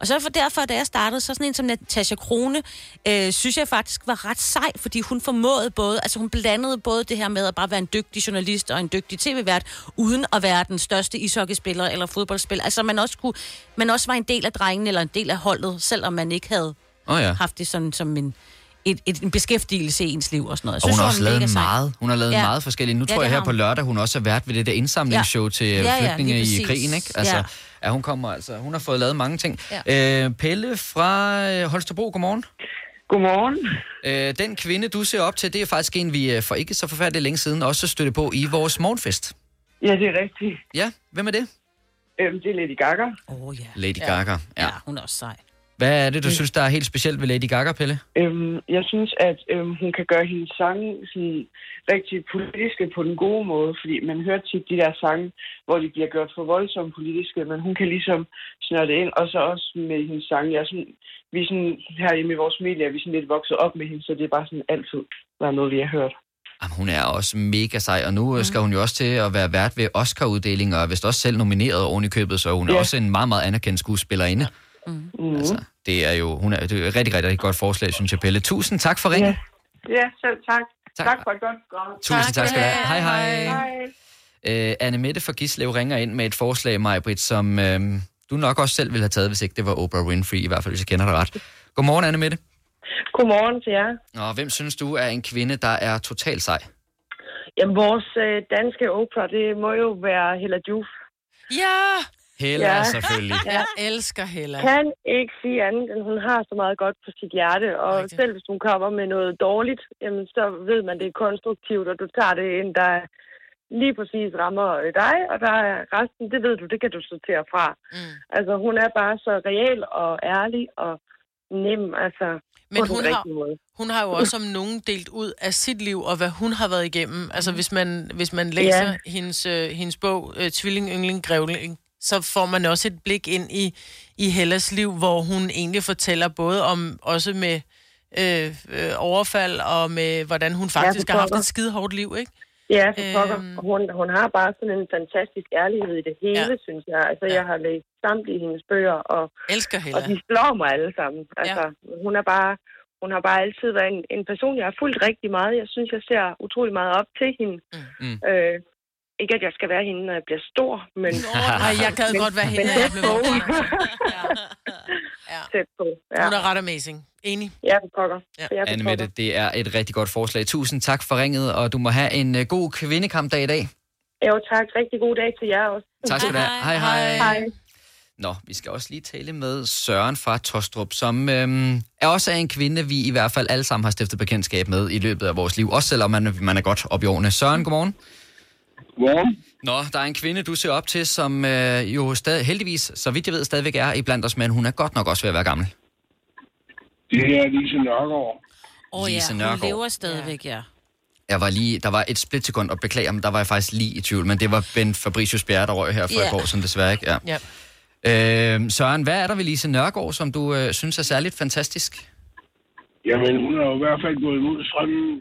Og så for derfor, da jeg startede, så sådan en som Natasha Krone, øh, synes jeg faktisk var ret sej, fordi hun formåede både, altså hun blandede både det her med at bare være en dygtig journalist og en dygtig tv-vært, uden at være den største ishockeyspiller eller fodboldspiller. Altså man også, kunne, man også var en del af drengen eller en del af holdet, selvom man ikke havde oh, ja. haft det sådan som en, et, et, en beskæftigelse i ens liv og sådan noget. Jeg Og hun har også lavet meget. Hun har lavet Ja. meget forskelligt. Nu Ja, tror jeg her på lørdag, hun også er vært ved det der indsamlingsshow Ja. til Ja, ja, flygtninge lige i krigen, ikke? Altså, Ja. ja. hun kommer altså. Hun har fået lavet mange ting. Ja. Øh, Pelle fra øh, Holstebro, godmorgen. Godmorgen. Øh, den kvinde, du ser op til, det er faktisk en, vi øh, for ikke så forfærdeligt længe siden også støtte på i vores morgenfest. Ja, det er rigtigt. Ja, hvem er det? Øhm, det er Lady Gaga. Åh oh, ja. Lady Gaga. Ja. ja, hun er også sej. Hvad er det, du synes, der er helt specielt ved Lady Gaga, Pelle? Øhm, jeg synes, at øhm, hun kan gøre hendes sange sådan, rigtig politiske på den gode måde, fordi man hører tit de der sange, hvor de bliver gjort for voldsomt politiske, men hun kan ligesom snøre det ind, og så også med hendes sange. Jeg er sådan, vi er sådan, herhjemme i vores familie, er vi sådan lidt vokset op med hende, så det er bare sådan altid været noget, vi har hørt. Jamen, hun er også mega sej, og nu mm. skal hun jo også til at være vært ved Oscar-uddelingen, og er vist også selv nomineret oven i købet, så hun er Ja. også en meget, meget anerkendt skuespillerinde. Mm. Altså, det er jo hun er, det er et rigtig, rigtig, rigtig godt forslag, synes jeg, Pelle. Tusind tak for ringen. Ja, selv tak. Tak. Tak, tak for et godt program. Tusind tak skal du have. Hej, hej. Hej. Øh, Anne Mette fra Gislev ringer ind med et forslag, Majbrit, som øh, du nok også selv ville have taget, hvis ikke det var Oprah Winfrey, i hvert fald hvis jeg kender dig ret. Godmorgen, Anne Mette. Godmorgen til jer. Og hvem synes du er en kvinde, der er totalt sej? Jamen, vores øh, danske opera, det må jo være Hella Juf. Ja! Hella, ja. selvfølgelig. Jeg elsker Hella. Kan ikke sige andet, end hun har så meget godt på sit hjerte. Og Rigtigt. selv hvis hun kommer med noget dårligt, jamen, så ved man, det er konstruktivt, og du tager det ind, der lige præcis rammer dig, og der er resten, det ved du, det kan du sortere fra. Mm. Altså, hun er bare så real og ærlig og nem, altså, Men på den hun har, rigtige måde. hun har jo også om nogen delt ud af sit liv, og hvad hun har været igennem. Altså, hvis man, hvis man læser Ja. hendes, øh, hendes bog, øh, Tvilling, Yngling, Grævling, så får man også et blik ind i, i Hellas liv, hvor hun egentlig fortæller både om, også med øh, øh, overfald, og med hvordan hun faktisk for har haft et skide hårdt liv, ikke? Ja, for pokker. Øhm. Og Hun, hun har bare sådan en fantastisk ærlighed i det hele, ja. synes jeg. Altså, ja. jeg har læst samtlige hendes bøger, og, Elsker og Hella. de slår mig alle sammen. Altså, ja. hun er bare... Hun har bare altid været en, en person, jeg har fulgt rigtig meget. Jeg synes, jeg ser utrolig meget op til hende. Mm. Øh, ikke, at jeg skal være hende, når jeg bliver stor, men... Ej, jeg gad men- godt være hende, når jeg blev voksen. Tæt på, ja. Hun er ret amazing. Enig? Ja, for pokker. Ja. Jeg er for Anne. Mette, det er et rigtig godt forslag. Tusind tak for ringet, og du må have en uh, god kvindekampdag i dag. Jo, tak. Rigtig god dag til jer også. Tak skal du have. Hej, hej. Hej. Nå, vi skal også lige tale med Søren fra Tostrup, som øhm, er også er en kvinde, vi i hvert fald alle sammen har stiftet bekendtskab med i løbet af vores liv, også selvom man, man er godt op i årene. Søren, godmorgen. Godmorgen. Nå, der er en kvinde, du ser op til, som øh, jo stadig, heldigvis, så vidt jeg ved, stadigvæk er i blandt os, men hun er godt nok også ved at være gammel. Det er Lise Nørgaard. Åh oh, ja, Lise hun Nørgaard. lever stadigvæk, ja. Jeg var lige, der var et splitsekund, og beklager, men der var jeg faktisk lige i tvivl, men det var Ben Fabricius Bjerre, der røg her for Ja. et år, som desværre ikke er. Ja. Øh, Søren, hvad er der ved Lise Nørgaard, som du øh, synes er særligt fantastisk? Jamen, hun har jo i hvert fald gået imod strømmen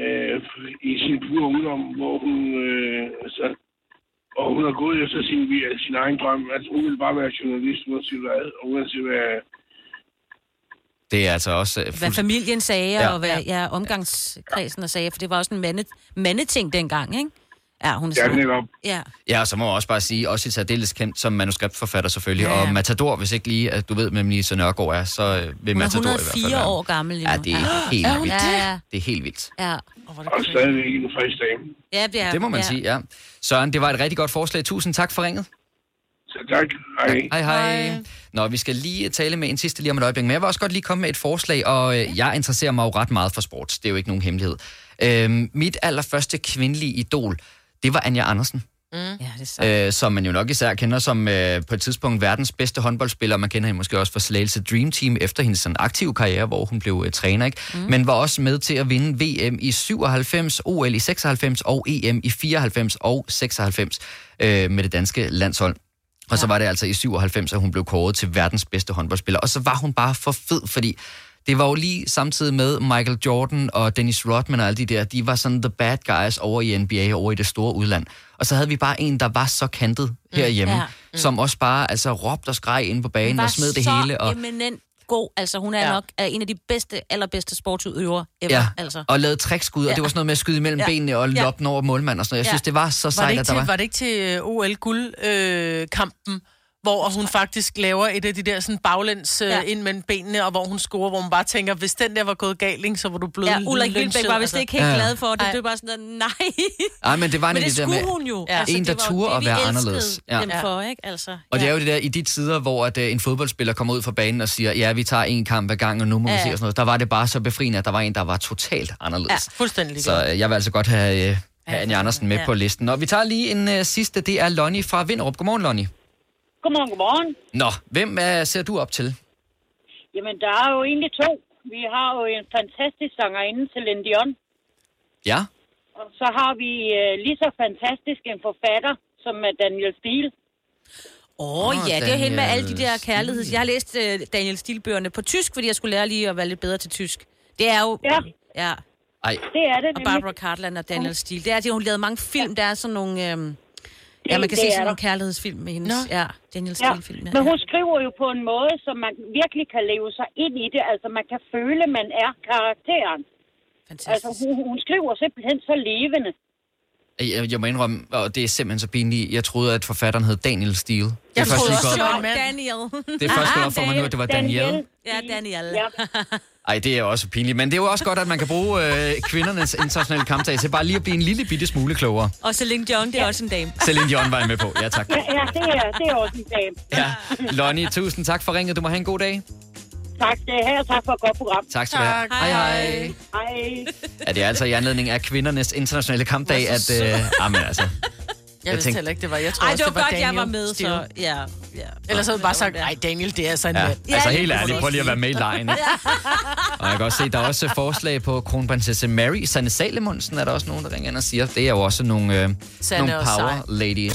øh, i sin pure ungdom, hvor hun, øh, altså, og hun har gået efter sin, sin egen drøm. Altså, hun vil bare være journalist, uanset hvad, og uanset hvad, Det er altså også... Øh, Hvad familien sagde, Ja. og hvad ja, omgangskredsen sagde, for det var også en mande, mandeting dengang, ikke? Ja, hun er Ja, netop. Ja. Ja, og så må jeg også bare sige, også i særdeles kendt som manuskriptforfatter selvfølgelig, Ja, ja. og Matador, hvis ikke lige, at du ved, hvem Lise Nørgaard er, så øh, vil Matador i hvert 104 fald være. år gammel lige Ja, nu. det er helt Er vildt. det? Ja, ja. Det er helt vildt. Ja. og stadigvæk en frisk dame. Ja, det, er, Det må man ja. sige, ja. Søren, det var et rigtig godt forslag. Tusind tak for ringet. Så tak. Hej. Hej, hej. Nå, vi skal lige tale med en sidste lige om et øjeblik, men jeg vil også godt lige komme med et forslag, og øh, jeg interesserer mig jo ret meget for sport. Det er jo ikke nogen hemmelighed. Øhm, mit allerførste kvindelige idol, det var Anja Andersen. Mm. Ja, det er øh, som man jo nok især kender som øh, på et tidspunkt verdens bedste håndboldspiller. Man kender hende måske også fra Slagelse Dream Team efter hendes sådan, aktive karriere, hvor hun blev øh, træner, ikke? Mm. Men var også med til at vinde VM i 97, OL i 96 og EM i 94 og 96 øh, med det danske landshold. Og så var det altså i 97, at hun blev kåret til verdens bedste håndboldspiller. Og så var hun bare for fed, fordi det var jo lige samtidig med Michael Jordan og Dennis Rodman og alle de der, de var sådan the bad guys over i NBA, over i det store udland. Og så havde vi bare en, der var så kantet herhjemme, ja. mm, ja. som også bare altså råbte og skreg ind på banen var og smed det hele. Og, eminent god. Altså, hun er ja. nok er en af de bedste, allerbedste sportsudøvere ever. ja, Altså. og lavede trækskud, og Ja. det var sådan noget med at skyde imellem Ja. benene og Ja. loppe den over målmand og sådan noget. Jeg Ja. synes, det var så Var sejt, det ikke at der til, var... var det ikke til øh, OL-guld-kampen, hvor hun faktisk laver et af de der sådan baglæns øh, Ja. ind mellem benene, og hvor hun scorer, hvor man bare tænker, hvis den der var gået galt, ikke, så var du blevet Ja, Ulrik Wilbæk var vist ikke helt Ja. glad for det. Ej. Det var bare sådan, nej. Ej, men det var Men det det der med hun jo. Ja. Altså, en, der turde at vi være anderledes. dem for, ikke? Altså, Og det er jo det der, i de tider, hvor at, øh, en fodboldspiller kommer ud fra banen og siger, ja, vi tager en kamp ad gang, og nu må vi Ja. se og sådan noget. Der var det bare så befriende, at der var en, der var totalt anderledes. Ja, fuldstændig. Så øh, jeg vil altså godt have, øh, have Anja Andersen med Ja. på listen. Og vi tager lige en øh, sidste, det er Lonnie fra Vinderup. Godmorgen, Lonnie. Godmorgen, godmorgen. Nå, hvem øh, ser du op til? Jamen, der er jo egentlig to. Vi har jo en fantastisk sangerinde, Celine Dion. Ja? Og så har vi øh, lige så fantastisk en forfatter, som er Daniel Steele. Åh oh, ja, det er hende med alle de der kærligheds... Jeg har læst uh, Daniel Stilbøgerne på tysk, fordi jeg skulle lære lige at være lidt bedre til tysk. Det er jo... Ja. Ja. Ej. Det er det Og Barbara Cartland og Daniel Steele. Det er, at hun lavede mange film. Der er sådan nogle... Øhm, Ja, man kan det se sådan nogle kærlighedsfilm med hendes. Ja, Daniels Ja, film. Ja. men hun skriver jo på en måde, så man virkelig kan leve sig ind i det. Altså, man kan føle, man er karakteren. Fantastisk. Altså, hun, hun skriver simpelthen så levende. Jeg, jeg må indrømme, og det er simpelthen så pinligt, jeg troede, at forfatteren hed Daniel Steele. Det er Jeg først troede også, det var. Daniel. Det er først gået op for mig nu, at det var Danielle. Ja, Daniel. Ja. Ej, det er også pinligt. Men det er jo også godt, at man kan bruge øh, kvindernes internationale kampdag til bare lige at blive en lille bitte smule klogere. Og Celine Dion, det er også en dame. Celine Dion var jeg med på. Ja, tak. Ja, ja det, er, det er også en dame. Ja. Lonnie, tusind tak for ringet. Du må have en god dag. Tak, det er her, og tak for et godt program. Tak skal du have. Hej, hej. Hej. Ja, det er altså i anledning af kvindernes internationale kampdag, at... Øh, jamen, altså, Jeg, Jeg vidste tænkte- heller ikke, det var. Jeg tror Ej, også, det var godt, Daniel jeg var med, Steele. så ja. ja. Ellers havde du bare sagt, nej, Daniel, det er altså en ja. altså Ja, helt det kunne ærligt, prøv lige at være med i lejen. ikke? Og jeg kan også se, der er også forslag på kronprinsesse Mary. Sanne Salemonsen er der også nogen, der ringer ind og siger. Det er jo også nogle, øh, nogle og power ladies.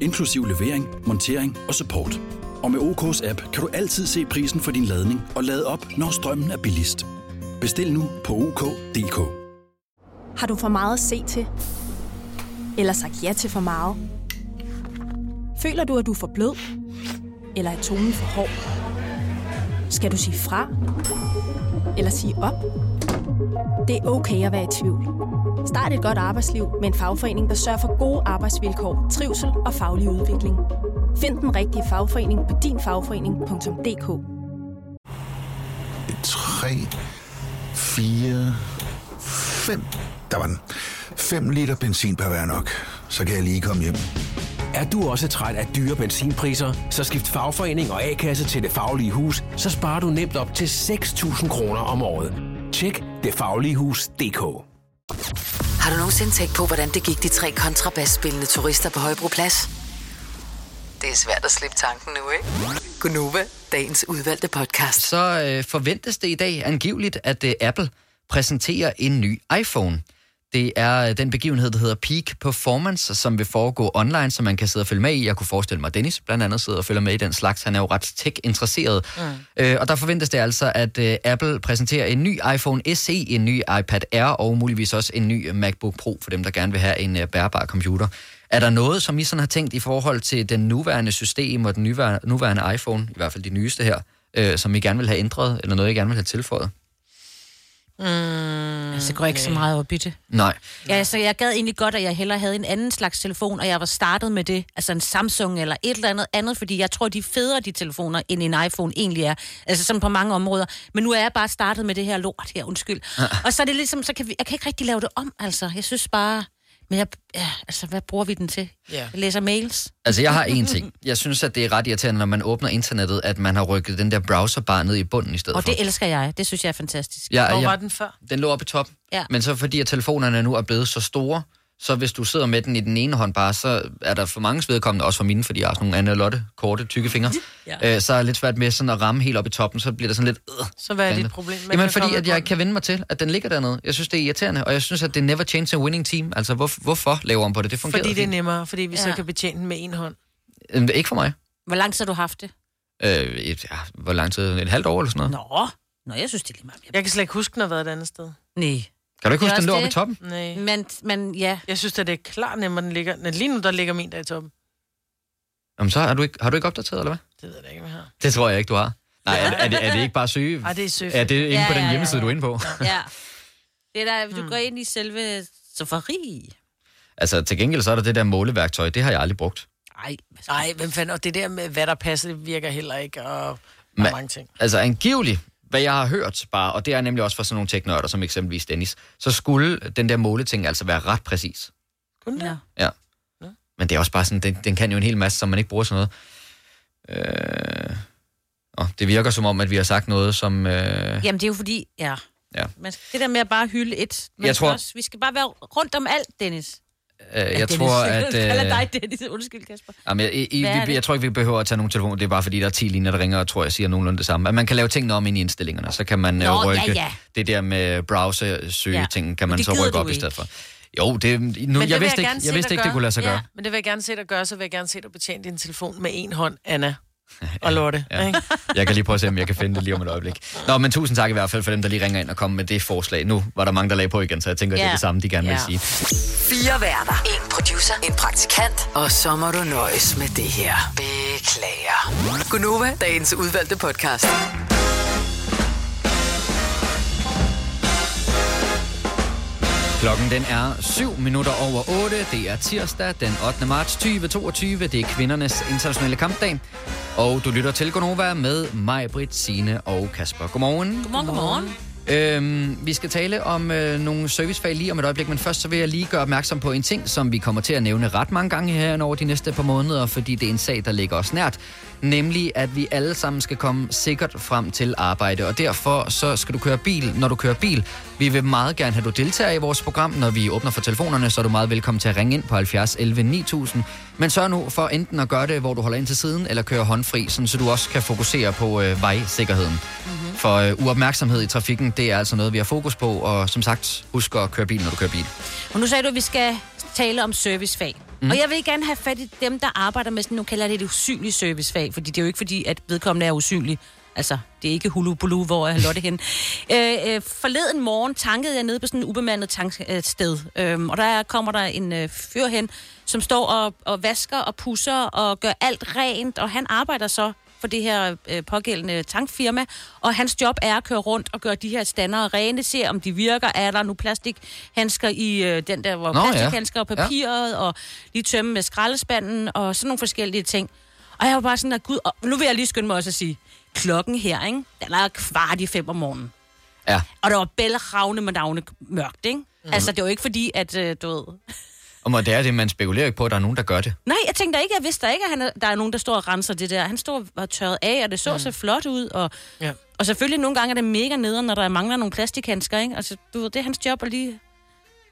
inklusiv levering, montering og support. Og med OK's app kan du altid se prisen for din ladning og lade op, når strømmen er billigst. Bestil nu på OK.dk. Har du for meget at se til? Eller sagt ja til for meget? Føler du, at du er for blød? Eller er tonen for hård? Skal du sige fra? Eller sige op? Det er okay at være i tvivl. Start et godt arbejdsliv med en fagforening, der sørger for gode arbejdsvilkår, trivsel og faglig udvikling. Find den rigtige fagforening på dinfagforening.dk 3, 4, 5. Der var den. 5 liter benzin per hver nok. Så kan jeg lige komme hjem. Er du også træt af dyre benzinpriser, så skift fagforening og A-kasse til Det Faglige Hus, så sparer du nemt op til 6.000 kroner om året. Tjek detfagligehus.dk Har du nogensinde tænkt på, hvordan det gik de tre kontrabasspillende turister på Højbroplads? Det er svært at slippe tanken nu, ikke? Gunova, dagens udvalgte podcast. Så øh, forventes det i dag angiveligt, at øh, Apple præsenterer en ny iPhone. Det er øh, den begivenhed, der hedder Peak Performance, som vil foregå online, så man kan sidde og følge med i. Jeg kunne forestille mig, at Dennis blandt andet sidder og følger med i den slags. Han er jo ret tech-interesseret. Mm. Øh, og der forventes det altså, at øh, Apple præsenterer en ny iPhone SE, en ny iPad Air og muligvis også en ny MacBook Pro for dem, der gerne vil have en øh, bærbar computer. Er der noget, som I sådan har tænkt i forhold til den nuværende system og den nuværende, nuværende iPhone, i hvert fald de nyeste her, øh, som I gerne vil have ændret, eller noget, I gerne vil have tilføjet? Mm, altså, går jeg ikke så meget op i det. Nej. Ja, så jeg gad egentlig godt, at jeg hellere havde en anden slags telefon, og jeg var startet med det, altså en Samsung eller et eller andet andet, fordi jeg tror, de er federe, de telefoner, end en iPhone egentlig er. Altså sådan på mange områder. Men nu er jeg bare startet med det her lort her, undskyld. og så er det ligesom, så kan vi, jeg kan ikke rigtig lave det om, altså. Jeg synes bare, men jeg, ja, altså, hvad bruger vi den til? Ja. Jeg læser mails. Altså, jeg har en ting. Jeg synes, at det er ret irriterende, når man åbner internettet, at man har rykket den der browser bare ned i bunden i stedet Og for. det elsker jeg. Det synes jeg er fantastisk. Ja, Hvor ja. var den før? Den lå oppe i top. Ja. Men så fordi at telefonerne nu er blevet så store, så hvis du sidder med den i den ene hånd bare, så er der for mange vedkommende, også for mine, fordi jeg har sådan nogle Anna Lotte, korte, tykke fingre, ja. øh, så er det lidt svært med sådan at ramme helt op i toppen, så bliver der sådan lidt... Øh, Så hvad er dit problem? Man Jamen fordi, at jeg kan vende mig til, at den ligger dernede. Jeg synes, det er irriterende, og jeg synes, at det never change a winning team. Altså, hvor, hvorfor laver om på det? Det fungerer Fordi det er nemmere, fordi vi ja. så kan betjene den med en hånd. Øhm, Ikke for mig. Hvor lang tid har du haft det? Øh, et, ja, hvor lang tid? Et halvt år eller sådan noget? Nå, Nå jeg synes, det er lige meget. Jeg kan slet ikke huske, den har været et andet sted. Nej. Kan du ikke huske, den lå oppe i toppen? Nej. Men, men ja. Jeg synes, at det er klart nemmere, den ligger... Men lige nu, der ligger min der i toppen. Jamen, så har du ikke, har du ikke opdateret, eller hvad? Det ved jeg da ikke, hvad jeg har. Det tror jeg ikke, du har. Nej, er, er, det, er det ikke bare søge? Ej, det er søge. Er det inde Ja, på den ja, ja, hjemmeside, du er inde på? Ja. Det er der, du går ind i selve Safari. Altså, til gengæld så er der det der måleværktøj, det har jeg aldrig brugt. Ej, Nej, hvem fanden... Og det der med, hvad der passer, det virker heller ikke, og er Men- mange ting. Altså, angiveligt, hvad jeg har hørt bare, og det er nemlig også fra sådan nogle teknørder, som eksempelvis Dennis, så skulle den der måleting altså være ret præcis. Kun ja. Ja. Men det er også bare sådan, den, den kan jo en hel masse, som man ikke bruger sådan noget. Øh... Og det virker som om, at vi har sagt noget, som... Øh... Jamen, det er jo fordi, ja. Ja. Man skal, det der med at bare hylde et. Man Jeg tror- Også, vi skal bare være rundt om alt, Dennis. Øh, jeg Dennis, tror, at... Jeg Øh, dig Dennis. Undskyld, Kasper. Jamen, jeg, vi, det? jeg tror ikke, vi behøver at tage nogle telefoner. Det er bare fordi, der er 10 linjer, der ringer, og tror jeg siger nogenlunde det samme. At man kan lave tingene om ind i indstillingerne. Så kan man Nå, ja, rykke ja. det der med browser-søge-ting, kan Men man så rykke op i ikke. stedet for. Jo, det, nu, Men det jeg vidste ikke, gerne se jeg vidste ikke det gøre. kunne lade sig gøre. Ja, men det vil jeg gerne se dig gøre, så vil jeg gerne se dig betjene din telefon med en hånd, Anna og Lotte. Ja. Ikke? Jeg kan lige prøve at se, om jeg kan finde det lige om et øjeblik. Nå, men tusind tak i hvert fald for dem, der lige ringer ind og kommer med det forslag. Nu var der mange, der lagde på igen, så jeg tænker, ja. det er det samme, de gerne vil Ja. sige. Fire værter. En producer. En praktikant. Og så må du nøjes med det her. Beklager. Gunova, dagens udvalgte podcast. Klokken den er 7 minutter over 8. Det er tirsdag den 8. marts 2022. Det er kvindernes internationale kampdag. Og du lytter til Gonova med mig, Britt, Signe og Kasper. Godmorgen. Godmorgen, godmorgen. Øhm, vi skal tale om øh, nogle servicefag lige om et øjeblik, men først så vil jeg lige gøre opmærksom på en ting, som vi kommer til at nævne ret mange gange her over de næste par måneder, fordi det er en sag, der ligger os nært, nemlig at vi alle sammen skal komme sikkert frem til arbejde, og derfor så skal du køre bil, når du kører bil. Vi vil meget gerne have, at du deltager i vores program. Når vi åbner for telefonerne, så er du meget velkommen til at ringe ind på 70 11 9000. Men sørg nu for enten at gøre det, hvor du holder ind til siden, eller køre håndfri, sådan, så du også kan fokusere på øh, vejsikkerheden. Mm-hmm. For øh, uopmærksomhed i trafikken, det er altså noget, vi har fokus på, og som sagt, husk at køre bil, når du kører bil. Og nu sagde du, at vi skal tale om servicefag. Mm. Og jeg vil gerne have fat i dem, der arbejder med sådan, nu kalder det et usynligt servicefag, fordi det er jo ikke fordi, at vedkommende er usynlig. Altså, det er ikke hulu bulu, hvor jeg Lotte hen. øh, øh, forleden morgen tankede jeg nede på sådan en ubemandet tanksted, øhm, og der kommer der en øh, fyr hen, som står og, og vasker og pusser og gør alt rent, og han arbejder så for det her øh, pågældende tankfirma, og hans job er at køre rundt og gøre de her stander rene, se om de virker, er der nu plastikhandsker i øh, den der, hvor Nå, ja. plastikhandsker og papiret, ja. og lige tømme med skraldespanden, og sådan nogle forskellige ting. Og jeg var bare sådan, at gud, og nu vil jeg lige skynde mig også at sige, klokken her, ikke? Den er kvart i fem om morgenen. Ja. Og der var bælragende med navne mørkt, ikke? Mm. Altså, det var ikke fordi, at, øh, du ved... Og må- det er det, man spekulerer ikke på, at der er nogen, der gør det. Nej, jeg tænkte ikke, jeg vidste da ikke, at han er, der er nogen, der står og renser det der. Han står og tørret af, og det så mm. så flot ud. Og, ja. og selvfølgelig nogle gange er det mega nederen, når der mangler nogle plastikhandsker, ikke? Altså, du ved, det er hans job at lige...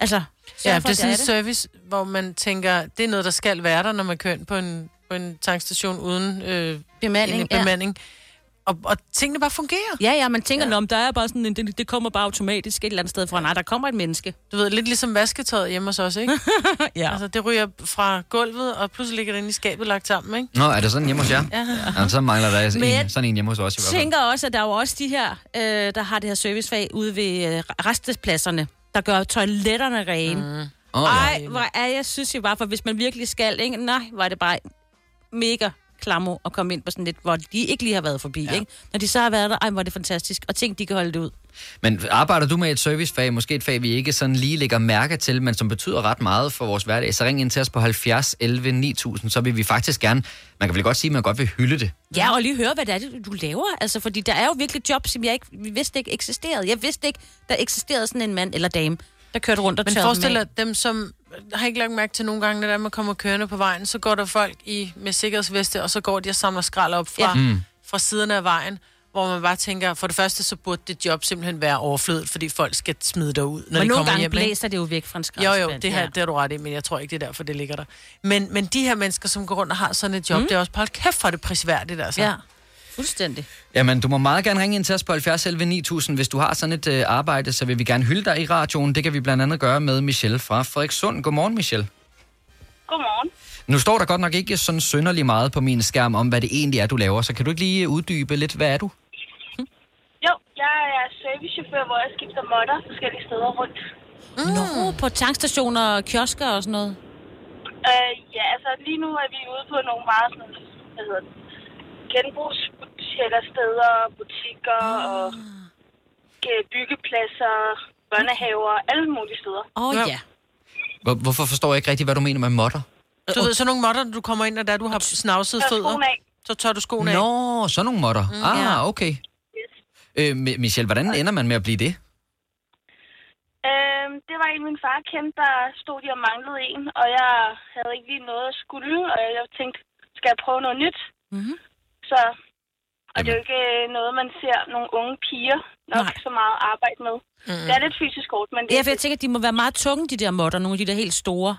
Altså, Ja, for, det er sådan en service, hvor man tænker, det er noget, der skal være der, når man kører ind på en, på en tankstation uden øh, Bemanding, en ja. Og, og tingene bare fungerer. Ja, ja, man tænker, ja. om der er bare sådan, en- det, det kommer bare automatisk et eller andet sted fra. Nej, der kommer et menneske. Du ved, lidt ligesom vasketøjet hjemme hos os, ikke? ja. Altså, det ryger fra gulvet, og pludselig ligger det inde i skabet lagt sammen, ikke? Nå, er det sådan hjemme hos jer? Ja. ja så mangler der Men en, jeg sådan en hjemme hos os i hvert fald. tænker også, at der er jo også de her, øh, der har det her servicefag ude ved øh, restepladserne, der gør toiletterne rene. Mm. Ja. Ej, hvor er jeg synes jo bare, for hvis man virkelig skal, ikke? nej, var det bare mega klammer at komme ind på sådan lidt, hvor de ikke lige har været forbi, ja. ikke? Når de så har været der, ej, hvor er det fantastisk, og tænk, de kan holde det ud. Men arbejder du med et servicefag, måske et fag, vi ikke sådan lige lægger mærke til, men som betyder ret meget for vores hverdag, så ring ind til os på 70 11 9000, så vil vi faktisk gerne, man kan vel godt sige, at man godt vil hylde det. Ja, og lige høre, hvad det er, du laver. Altså, fordi der er jo virkelig jobs, som jeg ikke vi vidste ikke eksisterede. Jeg vidste ikke, der eksisterede sådan en mand eller dame, der kørte rundt og Men forestil dig dem, som har ikke lagt mærke til nogle gange, når man kommer kørende på vejen, så går der folk i med sikkerhedsveste, og så går de og samler skrald op fra, Ja. Mm. fra siderne af vejen, hvor man bare tænker, for det første, så burde det job simpelthen være overflødet, fordi folk skal smide dig ud, når Men de nogle kommer gange hjem. ikke? blæser det jo væk fra en Jo, jo, skraldespand. det, her, ja. det har du ret i, men jeg tror ikke, det er derfor, det ligger der. Men, men de her mennesker, som går rundt og har sådan et job, Mm. det er også, hold kæft for det prisværdigt, altså. Ja, fuldstændig. Jamen, du må meget gerne ringe ind til os på 70 11 9000, hvis du har sådan et øh, arbejde, så vil vi gerne hylde dig i radioen. Det kan vi blandt andet gøre med Michelle fra Frederikssund. Godmorgen, Michelle. Godmorgen. Nu står der godt nok ikke sådan sønderlig meget på min skærm om, hvad det egentlig er, du laver, så kan du ikke lige uddybe lidt, hvad er du? Jo, jeg er servicechauffør, hvor jeg skifter måtter forskellige steder rundt. Mm. Nå, på tankstationer og kiosker og sådan noget. Øh, ja, altså lige nu er vi ude på nogle meget sådan, hvad hedder det, genbrugssteder, butikker Ah. og øh, byggepladser, børnehaver, alle mulige steder. Åh oh, ja. Hvor, hvorfor forstår jeg ikke rigtig, hvad du mener med modder? Du ved, sådan nogle når du kommer ind, og der du har snavset fødder, så tør du skoene af. Nå, sådan nogle modder. Mm, ah, ja. okay. Øh, Mi- Michelle, hvordan ender man med at blive det? Øh, det var en, min far kendte, der stod de og manglede en, og jeg havde ikke lige noget at skulle, og jeg tænkte, skal jeg prøve noget nyt? Mm-hmm. Så, og det er jo ikke øh, noget, man ser nogle unge piger nok Nej. så meget arbejde med. Mm. Det er lidt fysisk hårdt, men det Ja, for jeg tænker, at de må være meget tunge, de der måtter, nogle af de der helt store.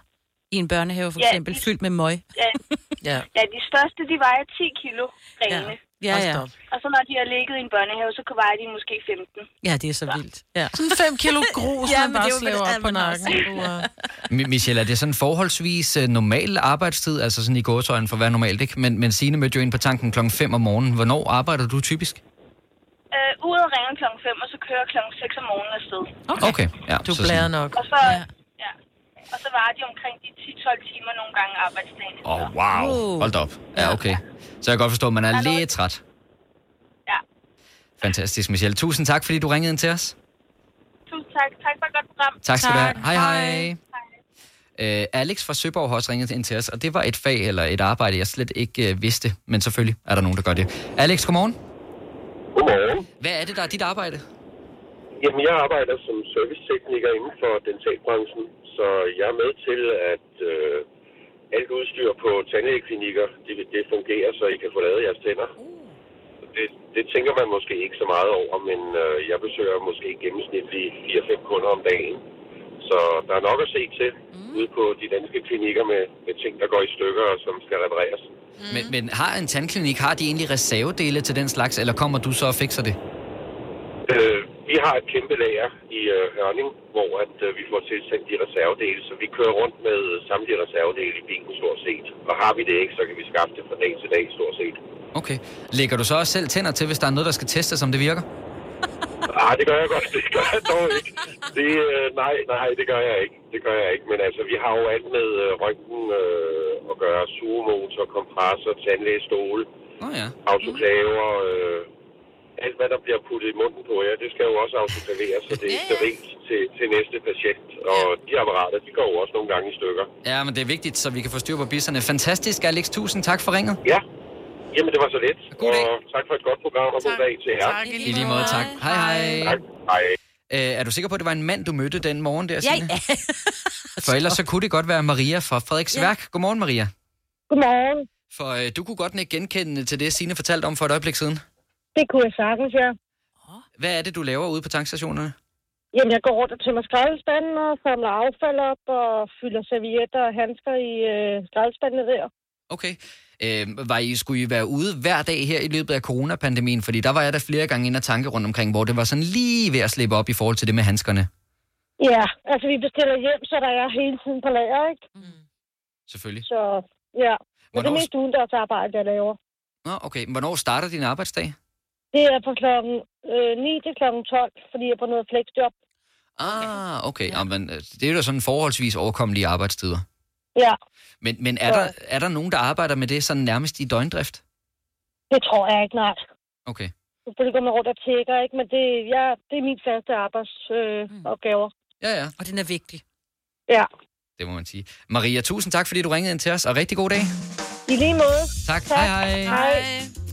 I en børnehave for Ja, eksempel, de- fyldt med møg. Ja, Ja. ja, de største, de vejer 10 kilo rene. Ja, ja. Og så når de har ligget i en børnehave, så vejer de måske 15. Ja, det er så vildt. Ja. Sådan 5 kilo grus, Ja, man bare er slæver ja, op på nakken. Michelle, er det sådan forholdsvis uh, normal arbejdstid, altså sådan i gåsøjne for at være normalt, ikke? Men, men Signe mødte jo ind på tanken klokken 5 om morgenen. Hvornår arbejder du typisk? Øh, uret ringer klokken 5, og så kører klokken 6 om morgenen afsted. Okay. okay. Ja, Du så blærer sådan- nok. Og så, ja. Og så var de omkring de 10-12 timer nogle gange arbejdsdagen. Åh, oh, wow. Hold da op. Ja, okay. Så jeg kan godt forstå, at man er lidt træt. Ja. Fantastisk, Michelle. Tusind tak, fordi du ringede ind til os. Tusind tak. Tak for et godt program. Tak skal du have. Hej, hej. Uh, Alex fra Søborg har også ringet ind til os, og det var et fag eller et arbejde, jeg slet ikke uh, vidste, men selvfølgelig er der nogen, der gør det. Alex, godmorgen. Godmorgen. Hvad er det, der er dit arbejde? Jamen, jeg arbejder som servicetekniker inden for dentalbranchen, så jeg er med til, at øh, alt udstyr på tandlægeklinikker, det, det fungerer, så I kan få lavet jeres tænder. Det, det tænker man måske ikke så meget over, men øh, jeg besøger måske gennemsnitligt 4-5 kunder om dagen. Så der er nok at se til ude på de danske klinikker med, med ting, der går i stykker og som skal repareres. Mm. Men, men har en tandklinik, har de egentlig reservedele til den slags, eller kommer du så og fikser det? Øh, vi har et kæmpe lager i øh, Hørning, hvor at, øh, vi får tilsendt de reservedele, så vi kører rundt med samtlige reservedele i bilen stort set. Og har vi det ikke, så kan vi skaffe det fra dag til dag stort set. Okay. Lægger du så også selv tænder til, hvis der er noget, der skal testes, om det virker? Ah, det gør jeg godt. Det gør jeg dog ikke. Det, øh, nej, nej, det gør jeg ikke. Det gør jeg ikke. Men altså, vi har jo alt med øh, røntgen øh, at gøre. Sugemotor, kompressor, tandlægestole, oh, ja. autoklaver, øh, alt hvad der bliver puttet i munden på jer, det skal jo også autoklaveres, så det er sterilt til, til næste patient. Og de apparater, de går jo også nogle gange i stykker. Ja, men det er vigtigt, så vi kan få styr på bisserne. Fantastisk, Alex. Tusind tak for ringet. Ja, jamen det var så lidt. Og tak for et godt program, og god dag til jer. Tak, i lige måde. Tak. Hej, hej. Tak. Hej. Øh, er du sikker på, at det var en mand, du mødte den morgen der, Ja, Signe? ja. For ellers så kunne det godt være Maria fra Frederiksværk. Ja. Godmorgen, Maria. Godmorgen. For øh, du kunne godt ikke genkende til det, Signe fortalte om for et øjeblik siden. Det kunne jeg sagtens, ja. Hvad er det, du laver ude på tankstationerne? Jamen, jeg går rundt og tømmer skraldespanden og samler affald op og fylder servietter og handsker i øh, skraldespandene der. Okay. Øh, var I, skulle I være ude hver dag her i løbet af coronapandemien? Fordi der var jeg der flere gange inde og tanke rundt omkring, hvor det var sådan lige ved at slippe op i forhold til det med handskerne. Ja, altså vi bestiller hjem, så der er hele tiden på lager, ikke? Selvfølgelig. Så ja, men det Hvornår- er mest udendørsarbejde, jeg laver. Nå, okay. Hvornår starter din arbejdsdag? Det er fra klokken øh, 9 til klokken 12, fordi jeg er på noget flexjob. Ah, okay. Ja. men, øh, det er jo sådan forholdsvis overkommelige arbejdstider. Ja, Men, men er, der, er der nogen, der arbejder med det sådan nærmest i døgndrift? det tror jeg ikke, nej. Okay. Selvfølgelig går man rundt og tjekker, ikke? Men det, ja, det er min faste arbejdsopgaver. Øh, opgaver. Ja, ja. Og den er vigtig. Ja, Det må man sige. Maria, tusind tak, fordi du ringede ind til os, og rigtig god dag. i lige måde. Tak. Hej, hej. Hej.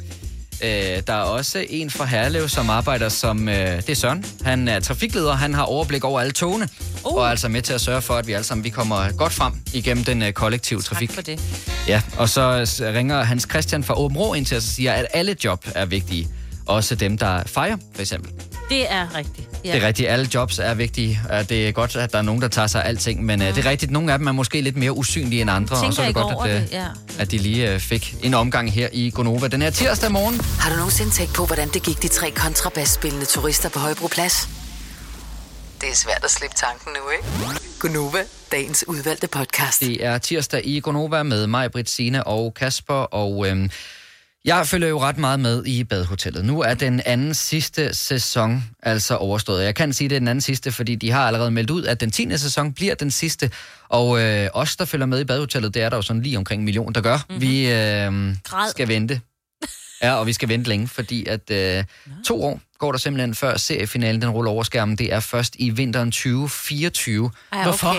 Øh, der er også en fra Herlev, som arbejder som... Øh, det er Søren. Han er trafikleder. Han har overblik over alle togene. Uh. Og er altså med til at sørge for, at vi alle sammen vi kommer godt frem igennem den øh, kollektive trafik. Tak for det. Ja, og så ringer Hans Christian fra Åben Rå ind til os og siger, at alle job er vigtige. Også dem, der fejrer, for eksempel. Det er rigtigt. Ja. Det er rigtigt. Alle jobs er vigtige. Det er godt, at der er nogen, der tager sig af alting. Men mm. det er rigtigt. Nogle af dem er måske lidt mere usynlige end andre. Tænker og så er det godt, over at, øh, det, ja. at de lige øh, fik en omgang her i Gonova. Den her tirsdag morgen. Har du nogensinde tænkt på, hvordan det gik de tre kontrabasspillende turister på Højbroplads? Det er svært at slippe tanken nu, ikke? Gunova, dagens udvalgte podcast. Det er tirsdag i Gonova med mig, Britt, Sine og Kasper. Og øhm, jeg følger jo ret meget med i Badehotellet. Nu er den anden sidste sæson altså overstået. Jeg kan sige, det er den anden sidste, fordi de har allerede meldt ud, at den 10. sæson bliver den sidste. Og øh, os, der følger med i Badehotellet, det er der jo sådan lige omkring en million, der gør. Mm-hmm. Vi øh, skal vente. Ja, og vi skal vente længe, fordi at øh, to år går der simpelthen før seriefinalen den ruller over skærmen. Det er først i vinteren 2024. Ej, Hvorfor?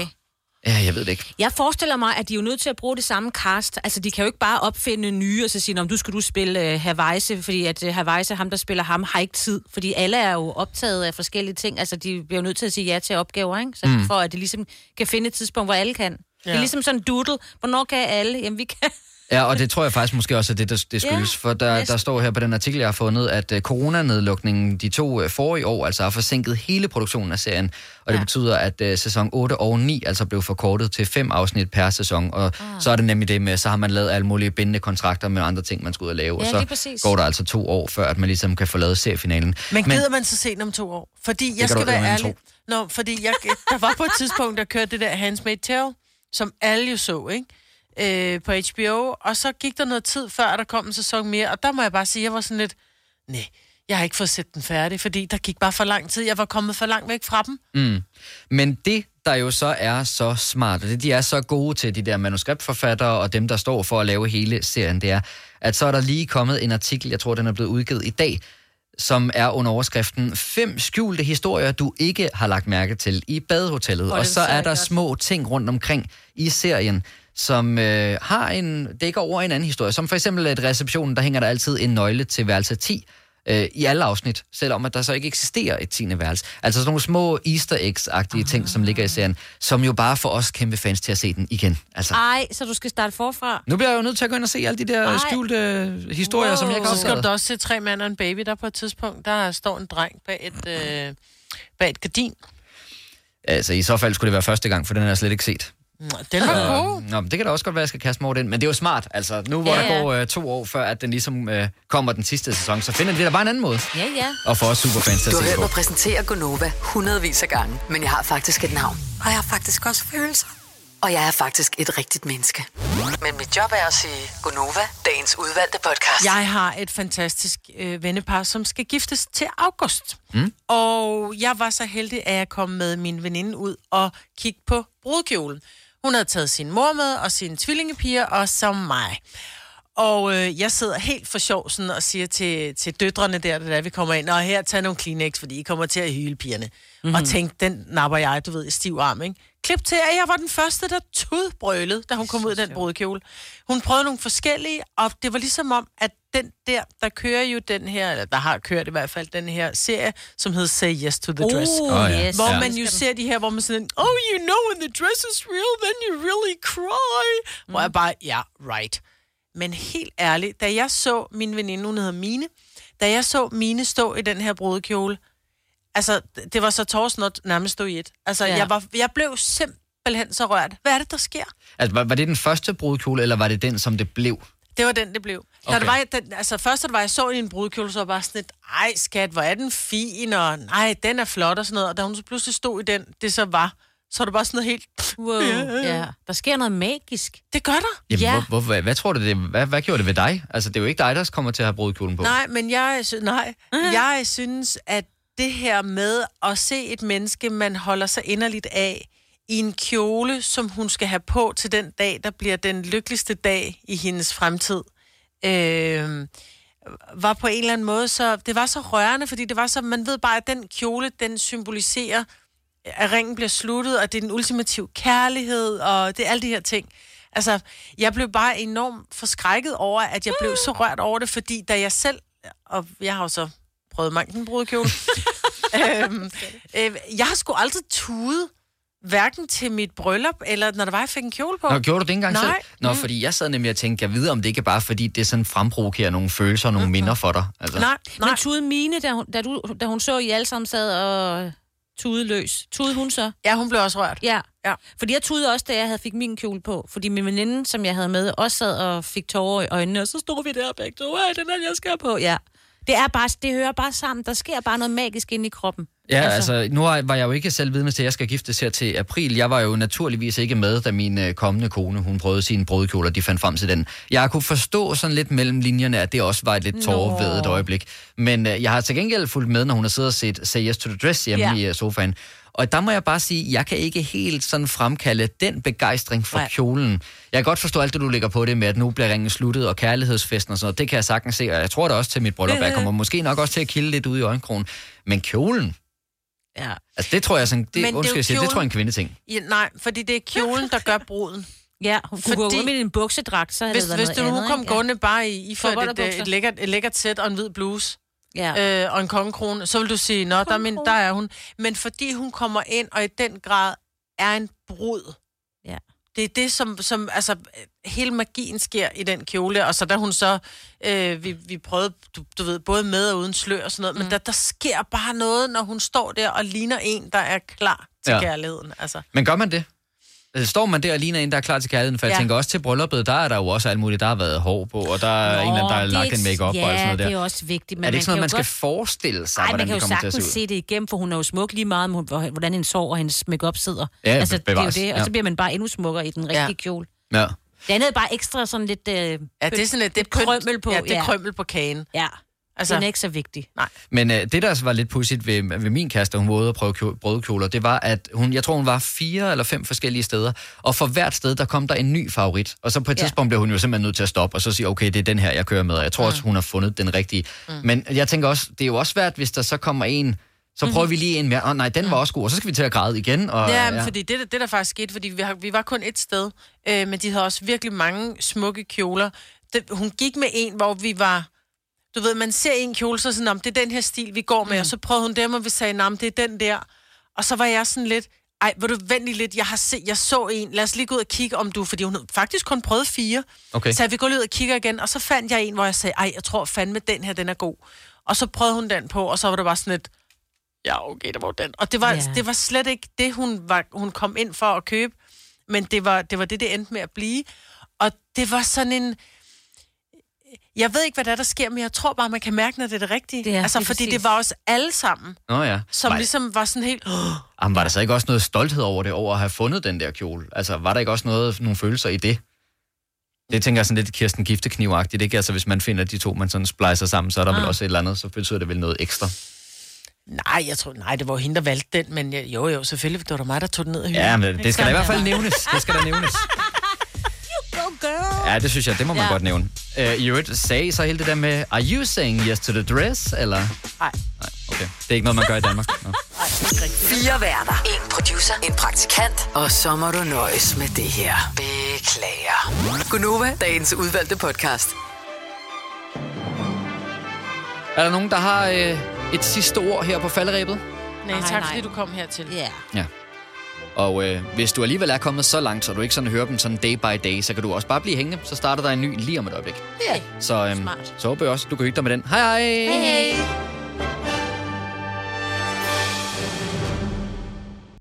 Ja, jeg ved det ikke. Jeg forestiller mig, at de er jo nødt til at bruge det samme cast. Altså, de kan jo ikke bare opfinde nye og så sige, om du skal du spille uh, Havajse, fordi at uh, Havajse, ham der spiller ham, har ikke tid. Fordi alle er jo optaget af forskellige ting. Altså, de bliver jo nødt til at sige ja til opgaver, ikke? Så Mm. for at de ligesom kan finde et tidspunkt, hvor alle kan. Ja. Det er ligesom sådan en doodle. Hvornår kan alle? Jamen, vi kan... Ja, og det tror jeg faktisk måske også er det, der det skyldes. Ja, for der, der står her på den artikel, jeg har fundet, at uh, coronanedlukningen de to uh, forrige år altså har forsinket hele produktionen af serien. Og det betyder, at uh, sæson 8 og 9 altså blev forkortet til fem afsnit per sæson. Og Ah. så er det nemlig det med, så har man lavet alle mulige bindende kontrakter med andre ting, man skal ud og lave. Ja, og så går der altså to år, før at man ligesom kan få lavet seriefinalen. Men gider man så se den om to år? Fordi jeg skal du være ærlig. Nå, fordi jeg, der var på et tidspunkt, der kørte det der Handmaid's Tale, som alle jo så, ikke? Øh, på HBO, og så gik der noget tid før, der kom en sæson mere, og der må jeg bare sige, jeg var sådan lidt, nej, jeg har ikke fået set den færdig, fordi der gik bare for lang tid. Jeg var kommet for langt væk fra dem. Mm. Men det, der jo så er så smart, og det de er så gode til, de der manuskriptforfattere og dem, der står for at lave hele serien, det er, at så er der lige kommet en artikel, jeg tror, den er blevet udgivet i dag, som er under overskriften Fem skjulte historier, du ikke har lagt mærke til i badehotellet. Og så er der godt. små ting rundt omkring i serien, som øh, har en dækker over en anden historie. Som for eksempel et receptionen, der hænger der altid en nøgle til værelse 10 øh, i alle afsnit, selvom at der så ikke eksisterer et tiende værelse. Altså sådan nogle små easter eggs-agtige ting, som ligger i serien, som jo bare får os kæmpe fans til at se den igen. Altså, Ej, så du skal starte forfra. nu bliver jeg jo nødt til at gå ind og se alle de der Ej. skjulte øh, historier, wow. som jeg ikke har Så skal du også se tre mænd og en baby, der på et tidspunkt, der står en dreng bag et, øh, bag et gardin. Altså, i så fald skulle det være første gang, for den har jeg slet ikke set. Den var god. Nå, men det kan da også godt være, at jeg skal kaste mig over den. Men det er jo smart, altså. Nu hvor Ja, ja, der går øh, to år, før at den ligesom øh, kommer den sidste sæson, så finder vi da bare en anden måde. Ja, ja. Og for os superfans til Du at har se hørt mig præsentere Gonova hundredvis af gange, men jeg har faktisk et navn. Og jeg har faktisk også følelser. Og jeg er faktisk et rigtigt menneske. Men mit job er at sige Gonova, dagens udvalgte podcast. Jeg har et fantastisk øh, vennepar, som skal giftes til august. Mm. Og jeg var så heldig, at jeg kom med min veninde ud og kigge på brudkjolen. Hun havde taget sin mor med, og sine tvillingepiger, og som mig. Og øh, jeg sidder helt for sjov sådan, og siger til, til døtrene der, da vi kommer ind, og her, tag nogle Kleenex, fordi I kommer til at hyle pigerne. Mm-hmm. Mhm. Og tænk, den napper jeg, du ved, i stiv arm, ikke? Klip til, at jeg var den første, der tudbrølede, da hun kom ud i den brudkjole. Hun prøvede nogle forskellige, og det var ligesom om, at den der, der kører jo den her, eller der har kørt i hvert fald den her serie, som hedder Say Yes to the Oh, Dress. Åh, ja. yes. Hvor Ja. man jo ser de her, hvor man sådan, oh, you know, when the dress is real, then you really cry. Mm. Hvor jeg bare, ja, yeah, right. Men helt ærligt, da jeg så min veninde, hun hedder Mine, da jeg så Mine stå i den her brudekjole, altså, det var så tårsnot nærmest stod i et. Altså, Ja. ja. jeg, var, jeg blev simpelthen så rørt. Hvad er det, der sker? Altså, var, var det den første brudkjole, eller var det den, som det blev? Det var den, det blev. Okay. Det var, den, altså først, da det var, jeg så i en brudekjole, så var jeg bare sådan et, ej skat, hvor er den fin, og nej, den er flot og sådan noget. Og da hun så pludselig stod i den, det så var, så var det bare sådan noget helt... Wow, ja. Der sker noget magisk. Det gør der. Jamen, ja. hvor, hvor, hvad, hvad tror du, det, hvad, hvad gjorde det ved dig? Altså, det er jo ikke dig, der kommer til at have brudkjolen på. Nej, men jeg, sy- nej, jeg synes, at det her med at se et menneske, man holder sig inderligt af, i en kjole, som hun skal have på til den dag, der bliver den lykkeligste dag i hendes fremtid, øh, var på en eller anden måde så... Det var så rørende, fordi det var så... Man ved bare, at den kjole, den symboliserer, at ringen bliver sluttet, og det er den ultimative kærlighed, og det er alle de her ting. Altså, jeg blev bare enormt forskrækket over, at jeg blev så rørt over det, fordi da jeg selv, og jeg har jo så prøvet mange en brudekjole, øhm, øh, jeg har sgu aldrig tudet, hverken til mit bryllup, eller når der var, jeg fik en kjole på. Nå, gjorde du det ikke engang Nej. selv? Nå, Mm. fordi jeg sad nemlig og tænkte, jeg ved, om det ikke er bare, fordi det sådan fremprovokerer nogle følelser og nogle minder for dig. Altså. Nej, nej. Men Tude Mine, da hun, da, du, da hun så, I alle sammen sad og tude løs. Tude hun så? Ja, hun blev også rørt. Ja. ja. Fordi jeg tude også, da jeg havde fik min kjole på. Fordi min veninde, som jeg havde med, også sad og fik tårer i øjnene, og så stod vi der begge to. Ej, den er, jeg skal på. Ja. Det, er bare, det hører bare sammen. Der sker bare noget magisk inde i kroppen. Ja, altså, altså nu var jeg jo ikke selv vidne til, at jeg skal giftes her til april. Jeg var jo naturligvis ikke med, da min øh, kommende kone, hun prøvede sine brudkjoler, de fandt frem til den. Jeg kunne forstå sådan lidt mellem linjerne, at det også var et lidt tårervedet øjeblik. Men øh, jeg har til gengæld fulgt med, når hun har siddet og set Say Yes to the Dress hjemme Ja. ja. i øh, sofaen. Og der må jeg bare sige, jeg kan ikke helt sådan fremkalde den begejstring for Nej. Kjolen. Jeg kan godt forstå alt det, du lægger på det med, at nu bliver ringen sluttet, og kærlighedsfesten og sådan noget. Det kan jeg sagtens se, og jeg tror det også til mit bryllup. Jeg kommer måske nok også til at kilde lidt ud i øjenkrogen. Men kjolen, Ja. Altså, det tror jeg sådan, det, Men det er undskyld, det kjolen- tror jeg er en kvindeting. Ja, nej, fordi det er kjolen, der gør bruden. Ja, hun kunne gå ud med en buksedragt, så havde hvis, det været hvis noget du nu andet, kom? Ja. gående bare i, i og et, et, et, lækkert, et lækkert sæt og en hvid bluse, ja. øh, og en kongekrone, så vil du sige, nå, der er, min, der er hun. Men fordi hun kommer ind, og i den grad er en brud, ja. det er det, som, som altså, hele magien sker i den kjole, og så da hun så, øh, vi, vi prøvede, du, du ved, både med og uden slør og sådan noget, mm. men der, der sker bare noget, når hun står der og ligner en, der er klar til ja. kærligheden. Altså. Men gør man det? Altså, Står man der og ligner en, der er klar til kærligheden? For jeg Ja. tænker også til brylluppet, der er der jo også alt muligt. Der har været hår på, og der er en eller anden, der har lagt en make-up ja, og sådan noget der. det er også vigtigt. Men er det ikke sådan noget, man jo skal godt- forestille sig, Nej, man hvordan kan det jo kommer til at se se det igennem, for hun er jo smuk lige meget, om hun, hvor- hvordan hendes sår og hendes makeup sidder. Ja, altså, det er jo det, og så bliver man bare endnu smukkere i den rigtige Ja. kjole. Ja. Det andet er bare ekstra sådan lidt... Øh, Ja, det er sådan lidt, det krømmel på. Ja, det er krømmel på kagen. Ja, Altså- den er ikke så vigtig. Nej. Men øh, det, der altså var lidt pudsigt ved, ved min kæreste, hun var ude og prøve kjole, brødkjoler, det var, at hun, jeg tror, hun var fire eller fem forskellige steder, og for hvert sted, der kom der en ny favorit. Og så på et Ja. tidspunkt blev hun jo simpelthen nødt til at stoppe, og så sige, okay, det er den her, jeg kører med, og jeg tror også, hun har fundet den rigtige. Mm. Men jeg tænker også, det er jo også svært, hvis der så kommer en, så prøver vi lige en mere, åh oh, nej, den var også god, og så skal vi til at græde igen. Og, Ja, men fordi det, det der faktisk skete, fordi vi, har, vi var kun et sted, øh, men de havde også virkelig mange smukke kjoler. Det, hun gik med en, hvor vi var... Du ved, man ser en kjole, så sådan, om det er den her stil, vi går med, mm. og så prøvede hun dem, og vi sagde, om det er den der. Og så var jeg sådan lidt, ej, vil du vente lige lidt, jeg, har set, jeg så en, lad os lige gå ud og kigge, om du, fordi hun havde faktisk kun prøvet fire. Okay. Så vi går lige ud og kigger igen, og så fandt jeg en, hvor jeg sagde, ej, jeg tror fandme, den her, den er god. Og så prøvede hun den på, og så var det bare sådan lidt, ja, okay, det var den. Og det var, Ja. det var slet ikke det, hun, var, hun kom ind for at købe, men det var, det var det, det endte med at blive. Og det var sådan en... Jeg ved ikke, hvad der, er, der sker, men jeg tror bare, man kan mærke, når det er det rigtige. Det er altså, lige fordi præcis. det var også alle sammen, Nå ja. som var, ligesom var sådan helt... jamen, var der så ikke også noget stolthed over det, over at have fundet den der kjole? Altså, var der ikke også noget, nogle følelser i det? Det tænker jeg sådan lidt Kirsten Giftekniv-agtigt, ikke? Altså, hvis man finder de to, man sådan splicer sammen, så er der ah. vel også et eller andet, så betyder det vel noget ekstra. Nej, jeg tror, nej, det var hende, der valgte den, men jeg, jo, jo, selvfølgelig, det var da mig, der tog den ned af hylden. Ja, men det skal da i hvert fald nævnes. Det skal da nævnes. Girl! Ja, det synes jeg, det må man Ja. godt nævne. Uh, I øvrigt, sagde I så hele det der med, are you saying yes to the dress, eller? Nej. Nej, okay. Det er ikke noget, man gør i Danmark. Nå. Fire værter. En producer. En praktikant. Og så må du nøjes med det her. Beklager. Gunova, dagens udvalgte podcast. Er der nogen, der har øh, et sidste ord her på falderæbet? Nej, Nej, tak nej. fordi du kom hertil. Ja. Ja. Og øh, hvis du alligevel er kommet så langt, så du ikke sådan hører dem sådan day by day, så kan du også bare blive hængende. Så starter der en ny lige om et øjeblik. Ja. Så, øhm, Smart. så håber jeg også, du kan hygge dig med den. Hej hej! Hej, hej.